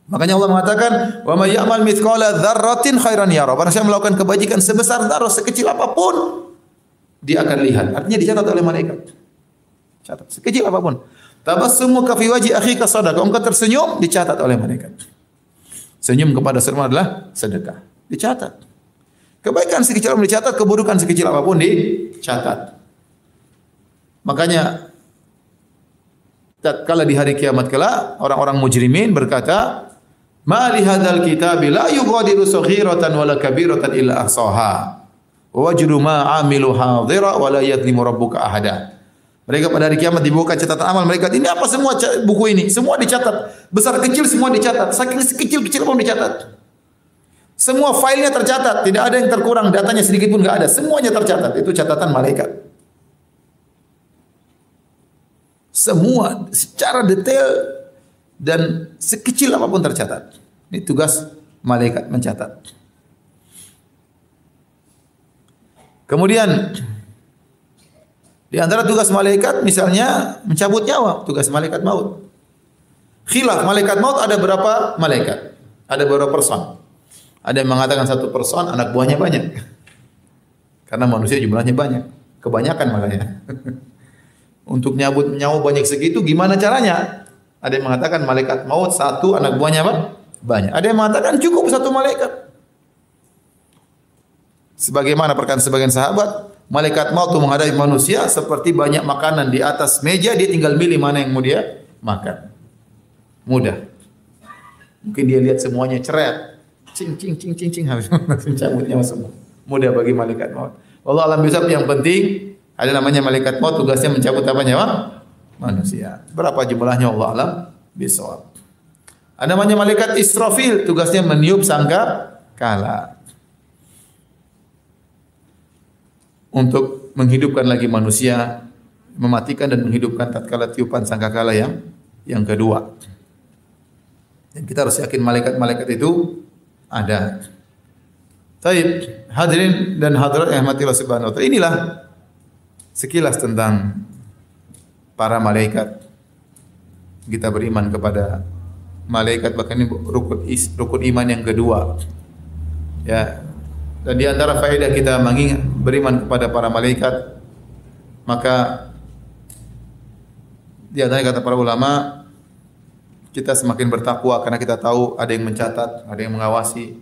Makanya Allah mengatakan, "Wa may ya'mal mithqala dzarratin khairan yara." Barang siapa melakukan kebajikan sebesar zarah sekecil apa pun, dia akan lihat. Artinya dicatat oleh malaikat. Catat sekecil apa pun. Tabassumu ka fi wajhi akhika sadaqah. Engkau tersenyum dicatat oleh malaikat. Senyum kepada sesama adalah sedekah. Dicatat. Kebaikan sekecil apa pun dicatat, keburukan sekecil apa pun dicatat. Makanya tatkala di hari kiamat kala orang-orang mujrimin berkata, Ma li hadzal kitabi la yughadiru saghiratan wala kabiratan illa ahsaha. Wa wajdu ma amilu hadira wa la yadhlimu rabbuka ahada. Mereka pada hari kiamat dibuka catatan amal mereka. Ini apa semua buku ini? Semua dicatat. Besar kecil semua dicatat. Saking sekecil-kecil pun dicatat. Semua filenya tercatat. Tidak ada yang terkurang. Datanya sedikit pun enggak ada. Semuanya tercatat. Itu catatan malaikat. Semua secara detail dan sekecil apapun tercatat. Ini tugas malaikat mencatat. Kemudian di antara tugas malaikat misalnya mencabut nyawa, tugas malaikat maut. Khilaf malaikat maut ada berapa malaikat? Ada berapa person? Ada yang mengatakan satu person anak buahnya banyak. Karena manusia jumlahnya banyak. Kebanyakan makanya. Untuk nyabut nyawa banyak segitu gimana caranya? Ada yang mengatakan malaikat maut satu, anak buahnya apa? Banyak. Ada yang mengatakan cukup satu malaikat. Sebagaimana perkataan sebagian sahabat, malaikat maut menghadapi manusia seperti banyak makanan di atas meja, dia tinggal milih mana yang mau dia makan. Mudah. Mungkin dia lihat semuanya ceret. Cing, cing, cing, cing, cing. Harus semua. Mudah bagi malaikat maut. Allah alam bisa yang penting ada namanya malaikat maut tugasnya mencabut apa nyawa? manusia. Berapa jumlahnya Allah alam bisawab. Ada namanya malaikat Israfil, tugasnya meniup sangka kala. Untuk menghidupkan lagi manusia, mematikan dan menghidupkan tatkala tiupan sangka kala yang yang kedua. Dan kita harus yakin malaikat-malaikat itu ada. Taib, hadirin dan hadirat yang mati subhanahu wa. Inilah sekilas tentang para malaikat. Kita beriman kepada malaikat bahkan ini rukun rukun iman yang kedua. Ya. Dan di antara faedah kita mengingat beriman kepada para malaikat maka di antara kata para ulama kita semakin bertakwa karena kita tahu ada yang mencatat, ada yang mengawasi.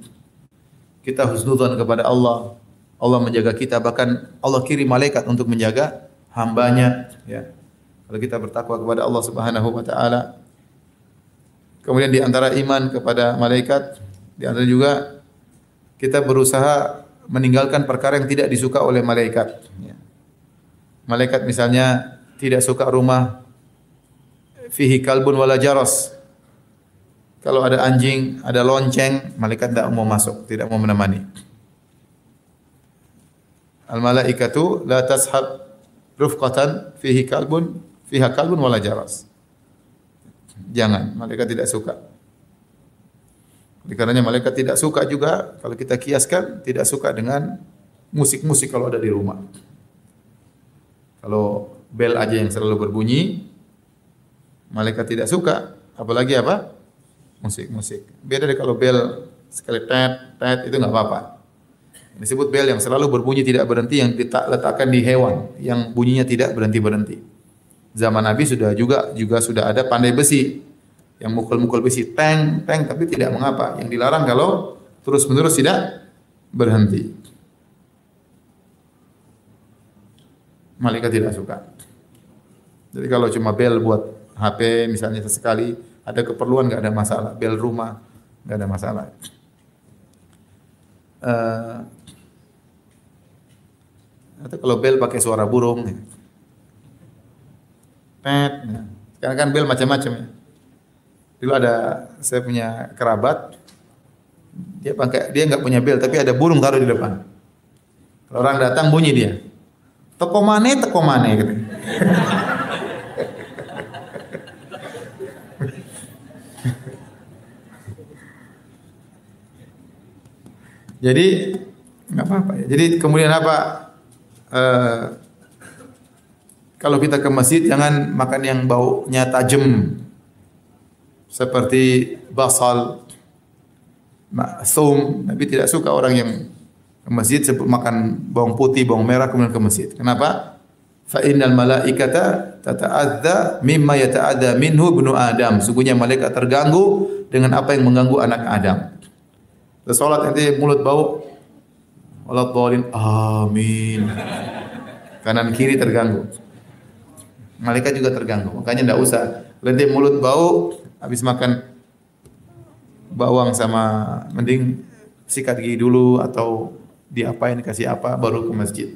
Kita husnudzon kepada Allah. Allah menjaga kita bahkan Allah kirim malaikat untuk menjaga hambanya ya. Kalau kita bertakwa kepada Allah Subhanahu wa taala. Kemudian di antara iman kepada malaikat, di antara juga kita berusaha meninggalkan perkara yang tidak disuka oleh malaikat. Ya. Malaikat misalnya tidak suka rumah fihi kalbun wala jaros. Kalau ada anjing, ada lonceng, malaikat tidak mau masuk, tidak mau menemani. Al malaikatu la tashab rufqatan fihi kalbun fiha kalbun wala jaras. Jangan, malaikat tidak suka. Karena malaikat tidak suka juga kalau kita kiaskan tidak suka dengan musik-musik kalau ada di rumah. Kalau bel aja yang selalu berbunyi, malaikat tidak suka, apalagi apa? Musik-musik. Beda deh kalau bel sekali tet tet itu nggak apa-apa. Disebut bel yang selalu berbunyi tidak berhenti yang diletakkan di hewan yang bunyinya tidak berhenti berhenti. Zaman Nabi sudah juga juga sudah ada pandai besi yang mukul-mukul besi teng teng tapi tidak mengapa. Yang dilarang kalau terus menerus tidak berhenti. Malaikat tidak suka. Jadi kalau cuma bel buat HP misalnya sesekali ada keperluan nggak ada masalah. Bel rumah nggak ada masalah. Uh, atau kalau bel pakai suara burung, ya. pet. Ya. Sekarang kan bel macam-macam ya. Dulu ada saya punya kerabat, dia pakai dia nggak punya bel tapi ada burung taruh di depan. Kalau orang datang bunyi dia. Teko mane, teko mane gitu. Jadi nggak apa-apa ya. Jadi kemudian apa? Uh, kalau kita ke masjid jangan makan yang baunya tajam seperti basal, thum. Nabi tidak suka orang yang ke masjid makan bawang putih, bawang merah kemudian ke masjid. Kenapa? Fa innal malaikata tata'adza mimma yata'adza minhu ibnu Adam. Sungguhnya malaikat terganggu dengan apa yang mengganggu anak Adam. Terus salat nanti mulut bau Allah dolin amin. Kanan kiri terganggu. Malaikat juga terganggu. Makanya tidak usah. Nanti mulut bau, habis makan bawang sama mending sikat gigi dulu atau diapain kasih apa baru ke masjid.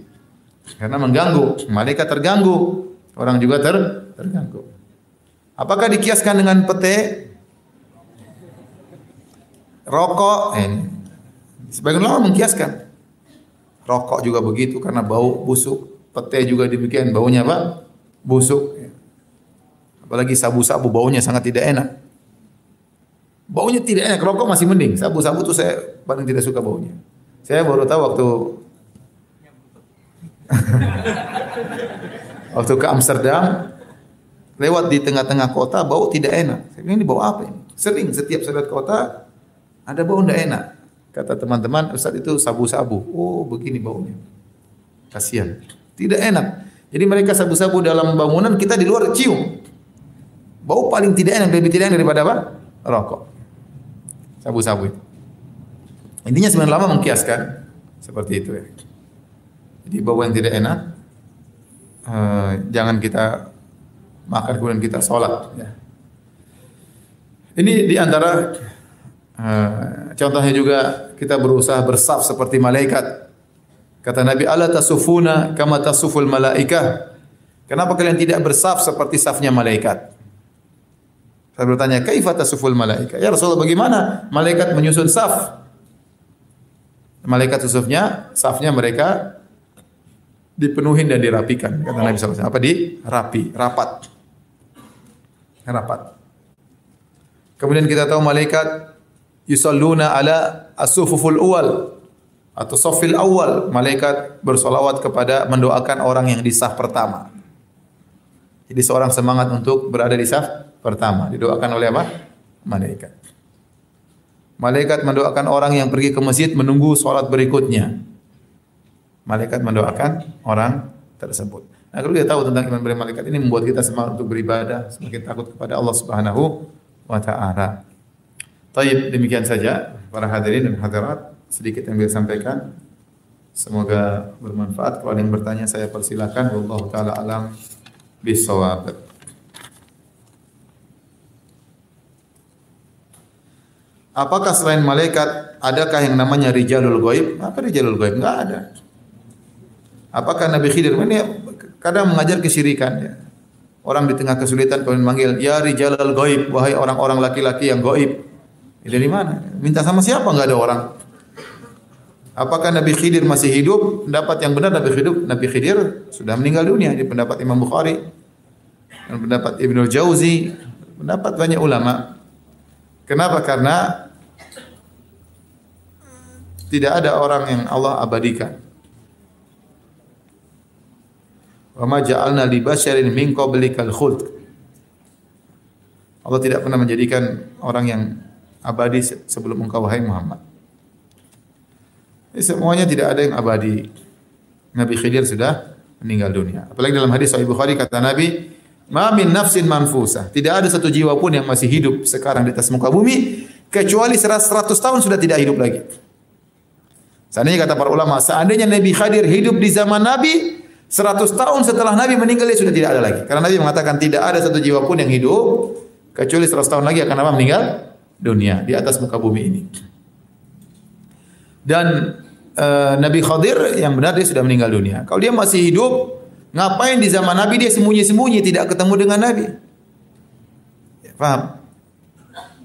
Karena mengganggu, malaikat terganggu, orang juga ter terganggu. Apakah dikiaskan dengan pete? Rokok, eh, sebagian ulama mengkiaskan. Rokok juga begitu karena bau busuk. Pete juga demikian, baunya apa? Busuk. Apalagi sabu-sabu baunya sangat tidak enak. Baunya tidak enak, rokok masih mending. Sabu-sabu tuh saya paling tidak suka baunya. Saya baru tahu waktu waktu ke Amsterdam lewat di tengah-tengah kota bau tidak enak. Saya bilang ini bau apa ini? Sering setiap saya lihat kota ada bau tidak enak. Kata teman-teman, Ustaz itu sabu-sabu. Oh, begini baunya. Kasihan. Tidak enak. Jadi mereka sabu-sabu dalam bangunan, kita di luar cium. Bau paling tidak enak, lebih tidak enak daripada apa? Rokok. Sabu-sabu. Intinya sebenarnya lama mengkiaskan seperti itu ya. Jadi bau yang tidak enak uh, jangan kita makan kemudian kita sholat ya. Ini di antara eh, contohnya juga kita berusaha bersaf seperti malaikat. Kata Nabi Allah tasufuna kama tasuful malaikah. Kenapa kalian tidak bersaf seperti safnya malaikat? Saya bertanya, "Kaifa tasuful malaika?" Ya Rasulullah, bagaimana malaikat menyusun saf? Malaikat susufnya, safnya mereka dipenuhi dan dirapikan. Kata Nabi SAW. Apa di? Rapi, rapat. Rapat. Kemudian kita tahu malaikat yusalluna ala asufuful uwal atau sofil awal. Malaikat bersolawat kepada mendoakan orang yang di saf pertama. Jadi seorang semangat untuk berada di saf pertama. Didoakan oleh apa? Malaikat. Malaikat mendoakan orang yang pergi ke masjid menunggu sholat berikutnya. Malaikat mendoakan orang tersebut. Nah, kalau kita tahu tentang iman beri malaikat ini membuat kita semangat untuk beribadah, semakin takut kepada Allah Subhanahu wa taala. Taib, demikian saja para hadirin dan hadirat sedikit yang bisa sampaikan. Semoga bermanfaat. Kalau ada yang bertanya saya persilakan. Wallahu taala alam bisawab. Apakah selain malaikat adakah yang namanya rijalul ghaib? Apa rijalul ghaib? Enggak ada. Apakah Nabi Khidir ini kadang mengajar kesyirikan ya. Orang di tengah kesulitan kemudian manggil, "Ya rijalul ghaib, wahai orang-orang laki-laki yang gaib." Ya, dari mana? Minta sama siapa? Enggak ada orang. Apakah Nabi Khidir masih hidup? Pendapat yang benar Nabi Khidir, Nabi Khidir sudah meninggal dunia. Di pendapat Imam Bukhari dan pendapat Ibnu Jauzi, pendapat banyak ulama. Kenapa? Karena tidak ada orang yang Allah abadikan. Wa ma ja'alna li basyarin min qablikal khuld. Allah tidak pernah menjadikan orang yang abadi sebelum engkau wahai Muhammad. Semuanya tidak ada yang abadi. Nabi Khidir sudah meninggal dunia. Apalagi dalam hadis Sahih Bukhari kata Nabi, "Ma min nafsin manfusah." Tidak ada satu jiwa pun yang masih hidup sekarang di atas muka bumi kecuali 100 tahun sudah tidak hidup lagi. Seandainya kata para ulama, seandainya Nabi Khadir hidup di zaman Nabi, 100 tahun setelah Nabi meninggal dia sudah tidak ada lagi. Karena Nabi mengatakan tidak ada satu jiwa pun yang hidup kecuali 100 tahun lagi akan apa meninggal dunia di atas muka bumi ini. Dan uh, Nabi Khadir yang benar dia sudah meninggal dunia. Kalau dia masih hidup, ngapain di zaman Nabi dia sembunyi-sembunyi tidak ketemu dengan Nabi? Ya, paham?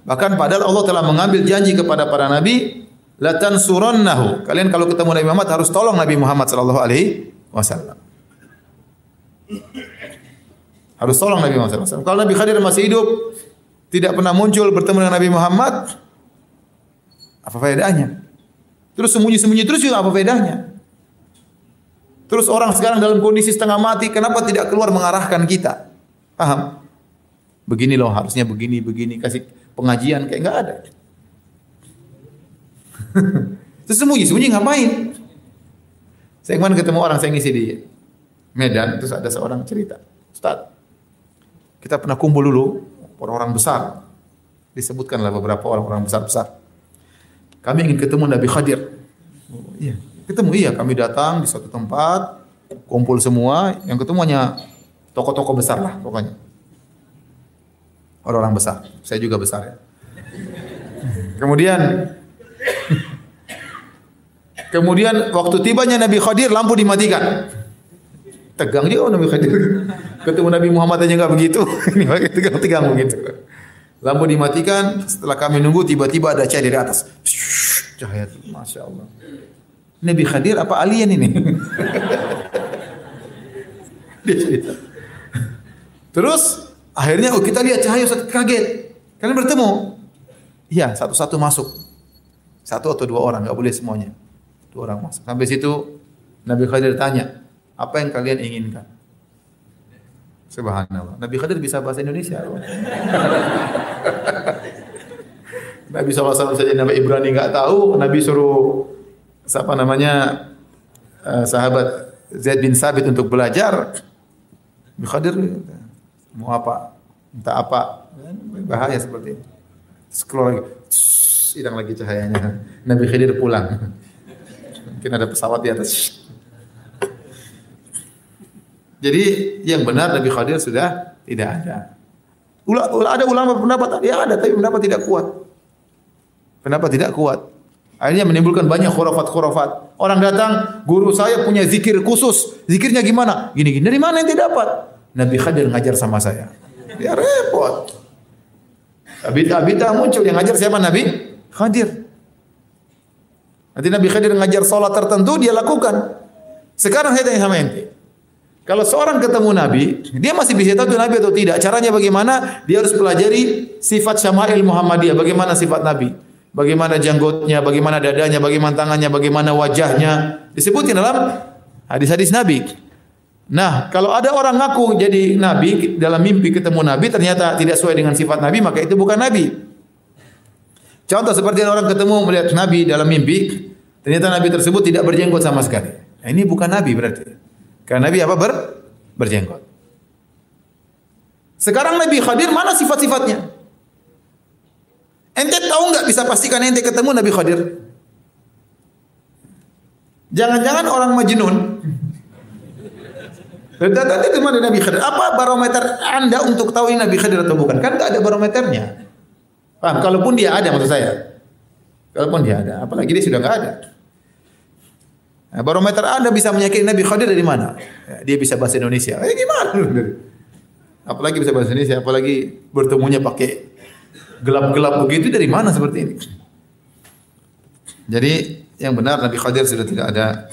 Bahkan padahal Allah telah mengambil janji kepada para nabi, la tansurannahu. Kalian kalau ketemu Nabi Muhammad harus tolong Nabi Muhammad sallallahu alaihi wasallam. Harus tolong Nabi Muhammad sallallahu alaihi wasallam. Kalau Nabi Khadir masih hidup, tidak pernah muncul bertemu dengan Nabi Muhammad, apa faedahnya? Terus sembunyi-sembunyi terus juga apa bedanya? Terus orang sekarang dalam kondisi setengah mati, kenapa tidak keluar mengarahkan kita? Paham? Begini loh, harusnya begini, begini, kasih pengajian kayak nggak ada. Terus sembunyi-sembunyi ngapain? Saya kemarin ketemu orang saya ngisi di Medan, terus ada seorang cerita, Ustaz, kita pernah kumpul dulu orang-orang besar, disebutkanlah beberapa orang-orang besar-besar. Kami ingin ketemu Nabi Khadir. Oh, iya, ketemu iya. Kami datang di suatu tempat, kumpul semua. Yang ketemu hanya tokoh-tokoh besar lah pokoknya. Orang-orang besar. Saya juga besar ya. Kemudian Kemudian waktu tibanya Nabi Khadir lampu dimatikan. Tegang juga Nabi Khadir. Ketemu Nabi Muhammad aja nggak begitu. Ini tegang-tegang begitu. Lampu dimatikan, setelah kami nunggu tiba-tiba ada cahaya dari atas. Cahaya itu, Masya Allah. Nabi Khadir apa alien ini? Dia cerita. Terus akhirnya oh, kita lihat cahaya satu kaget. Kalian bertemu? Iya, satu-satu masuk. Satu atau dua orang, nggak boleh semuanya. Dua orang masuk. Sampai situ Nabi Khadir tanya, apa yang kalian inginkan? Subhanallah. Nabi Khadir bisa bahasa Indonesia. Nabi SAW saja Nabi Ibrani nggak tahu. Nabi suruh siapa namanya uh, sahabat Zaid bin Sabit untuk belajar. Nabi Khadir mau apa? Minta apa? Bahaya seperti ini. Scroll lagi. Hilang lagi cahayanya. Nabi Khidir pulang. Mungkin ada pesawat di atas. Jadi yang benar Nabi Khadir sudah tidak ada. Ula, ada ulama pendapat ya ada tapi pendapat tidak kuat. Pendapat tidak kuat. Akhirnya menimbulkan banyak khurafat-khurafat. Orang datang, guru saya punya zikir khusus. Zikirnya gimana? Gini-gini. Dari mana yang tidak dapat? Nabi Khadir ngajar sama saya. Ya repot. Bid'ah-bid'ah muncul yang ngajar siapa Nabi? Khadir. Nanti Nabi Khadir ngajar sholat tertentu dia lakukan. Sekarang saya tanya sama ente. Kalau seorang ketemu Nabi, dia masih bisa tahu itu Nabi atau tidak. Caranya bagaimana? Dia harus pelajari sifat syama'il Muhammadiyah. Bagaimana sifat Nabi? Bagaimana janggutnya, bagaimana dadanya, bagaimana tangannya, bagaimana wajahnya. Disebutin dalam hadis-hadis Nabi. Nah, kalau ada orang ngaku jadi Nabi, dalam mimpi ketemu Nabi, ternyata tidak sesuai dengan sifat Nabi, maka itu bukan Nabi. Contoh seperti orang ketemu melihat Nabi dalam mimpi, ternyata Nabi tersebut tidak berjenggot sama sekali. Nah, ini bukan Nabi berarti. Karena Nabi apa? Ber, berjenggot. Sekarang Nabi Khadir mana sifat-sifatnya? Ente tahu nggak bisa pastikan ente ketemu Nabi Khadir? Jangan-jangan orang majnun. Tadi itu mana Nabi Khadir? Apa barometer Anda untuk tahu ini Nabi Khadir atau bukan? Kan nggak ada barometernya. Paham? Kalaupun dia ada maksud saya. Kalaupun dia ada, apalagi dia sudah nggak ada. Nah, barometer Anda bisa menyakini Nabi Khadir dari mana? Ya, dia bisa bahasa Indonesia. Eh gimana? Apalagi bisa bahasa Indonesia, apalagi bertemunya pakai gelap-gelap begitu dari mana seperti ini? Jadi yang benar Nabi Khadir sudah tidak ada.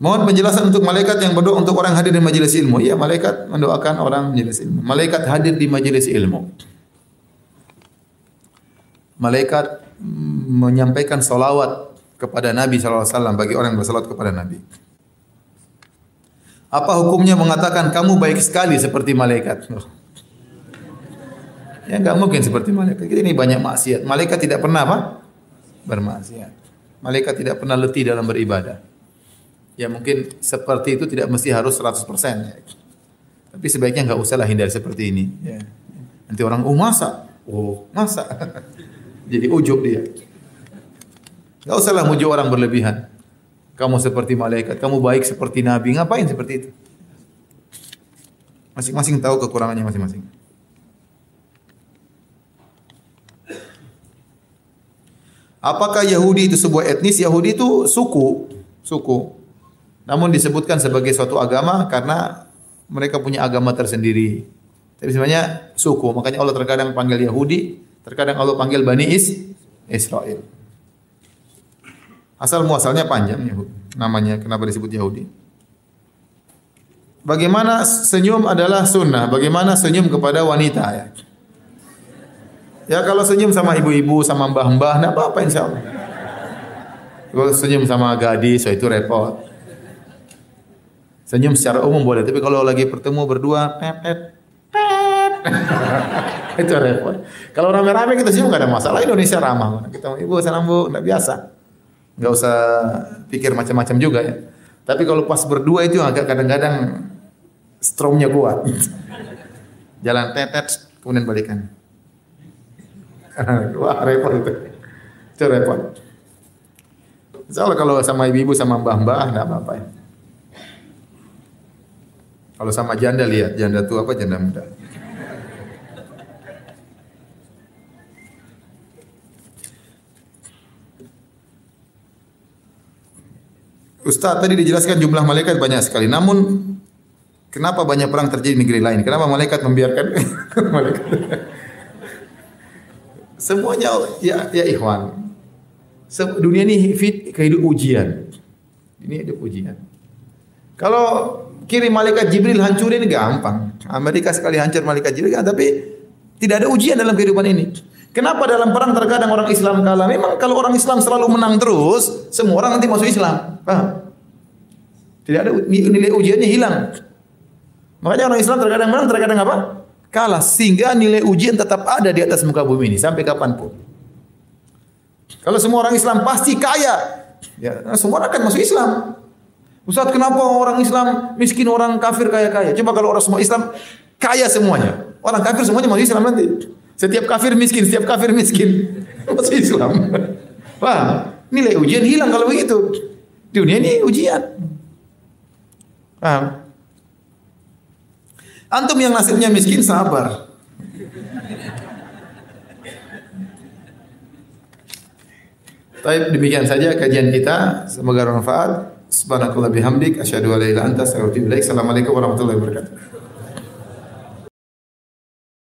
Mohon penjelasan untuk malaikat yang berdoa untuk orang hadir di majelis ilmu. Iya, malaikat mendoakan orang majelis ilmu. Malaikat hadir di majelis ilmu. Malaikat menyampaikan salawat kepada Nabi SAW bagi orang yang bersalawat kepada Nabi. Apa hukumnya mengatakan kamu baik sekali seperti malaikat? Ya enggak mungkin seperti malaikat. Ini banyak maksiat. Malaikat tidak pernah apa? Bermaksiat. Malaikat tidak pernah letih dalam beribadah. Ya mungkin seperti itu tidak mesti harus 100%. Ya. Tapi sebaiknya nggak usahlah hindari seperti ini. Ya. Nanti orang, oh masa? Oh masa? Jadi ujub dia. Nggak usahlah muji orang berlebihan. Kamu seperti malaikat, kamu baik seperti nabi. Ngapain seperti itu? Masing-masing tahu kekurangannya masing-masing. Apakah Yahudi itu sebuah etnis? Yahudi itu suku, suku. Namun disebutkan sebagai suatu agama karena mereka punya agama tersendiri. Tapi sebenarnya suku. Makanya Allah terkadang panggil Yahudi, terkadang Allah panggil Bani Is Israel. Asal muasalnya panjang Yahudi. Namanya kenapa disebut Yahudi? Bagaimana senyum adalah sunnah? Bagaimana senyum kepada wanita ya? Ya kalau senyum sama ibu-ibu, sama mbah-mbah, enggak apa-apa insya Allah. Kalau senyum sama gadis, so itu repot. Senyum secara umum boleh, tapi kalau lagi bertemu berdua, pepet, pet, itu repot. Kalau rame-rame kita senyum nggak ada masalah. Indonesia ramah. Kita ibu salam bu, nggak biasa. Nggak usah pikir macam-macam juga ya. Tapi kalau pas berdua itu agak kadang-kadang strongnya kuat. Jalan tetet, kemudian balikan. Wah repot itu. Itu repot. Soalnya kalau sama ibu-ibu sama mbah-mbah nggak apa-apa ya. Kalau sama janda lihat, janda tua apa janda muda. Ustaz tadi dijelaskan jumlah malaikat banyak sekali. Namun kenapa banyak perang terjadi di negeri lain? Kenapa malaikat membiarkan malaikat? Semuanya ya ya ikhwan. Dunia ini fit kehidupan ujian. Ini hidup ujian. Kalau kirim malaikat Jibril hancurin gampang. Amerika sekali hancur malaikat Jibril, tapi tidak ada ujian dalam kehidupan ini. Kenapa dalam perang terkadang orang Islam kalah? Memang kalau orang Islam selalu menang terus, semua orang nanti masuk Islam. Paham? Tidak ada nilai ujiannya hilang. Makanya orang Islam terkadang menang, terkadang apa? Kalah. Sehingga nilai ujian tetap ada di atas muka bumi ini sampai kapan pun. Kalau semua orang Islam pasti kaya, ya semua akan masuk Islam. Ustaz kenapa orang Islam miskin, orang kafir kaya-kaya? Coba kalau orang semua Islam kaya semuanya. Orang kafir semuanya masuk Islam nanti. Setiap kafir miskin, setiap kafir miskin. Masuk Islam. Wah, nilai ujian hilang kalau begitu. Dunia ini ujian. Paham? Antum yang nasibnya miskin sabar. Baik, demikian saja kajian kita. Semoga bermanfaat. Subhanakallah bihamdik asyhadu an la. Assalamualaikum warahmatullahi wabarakatuh.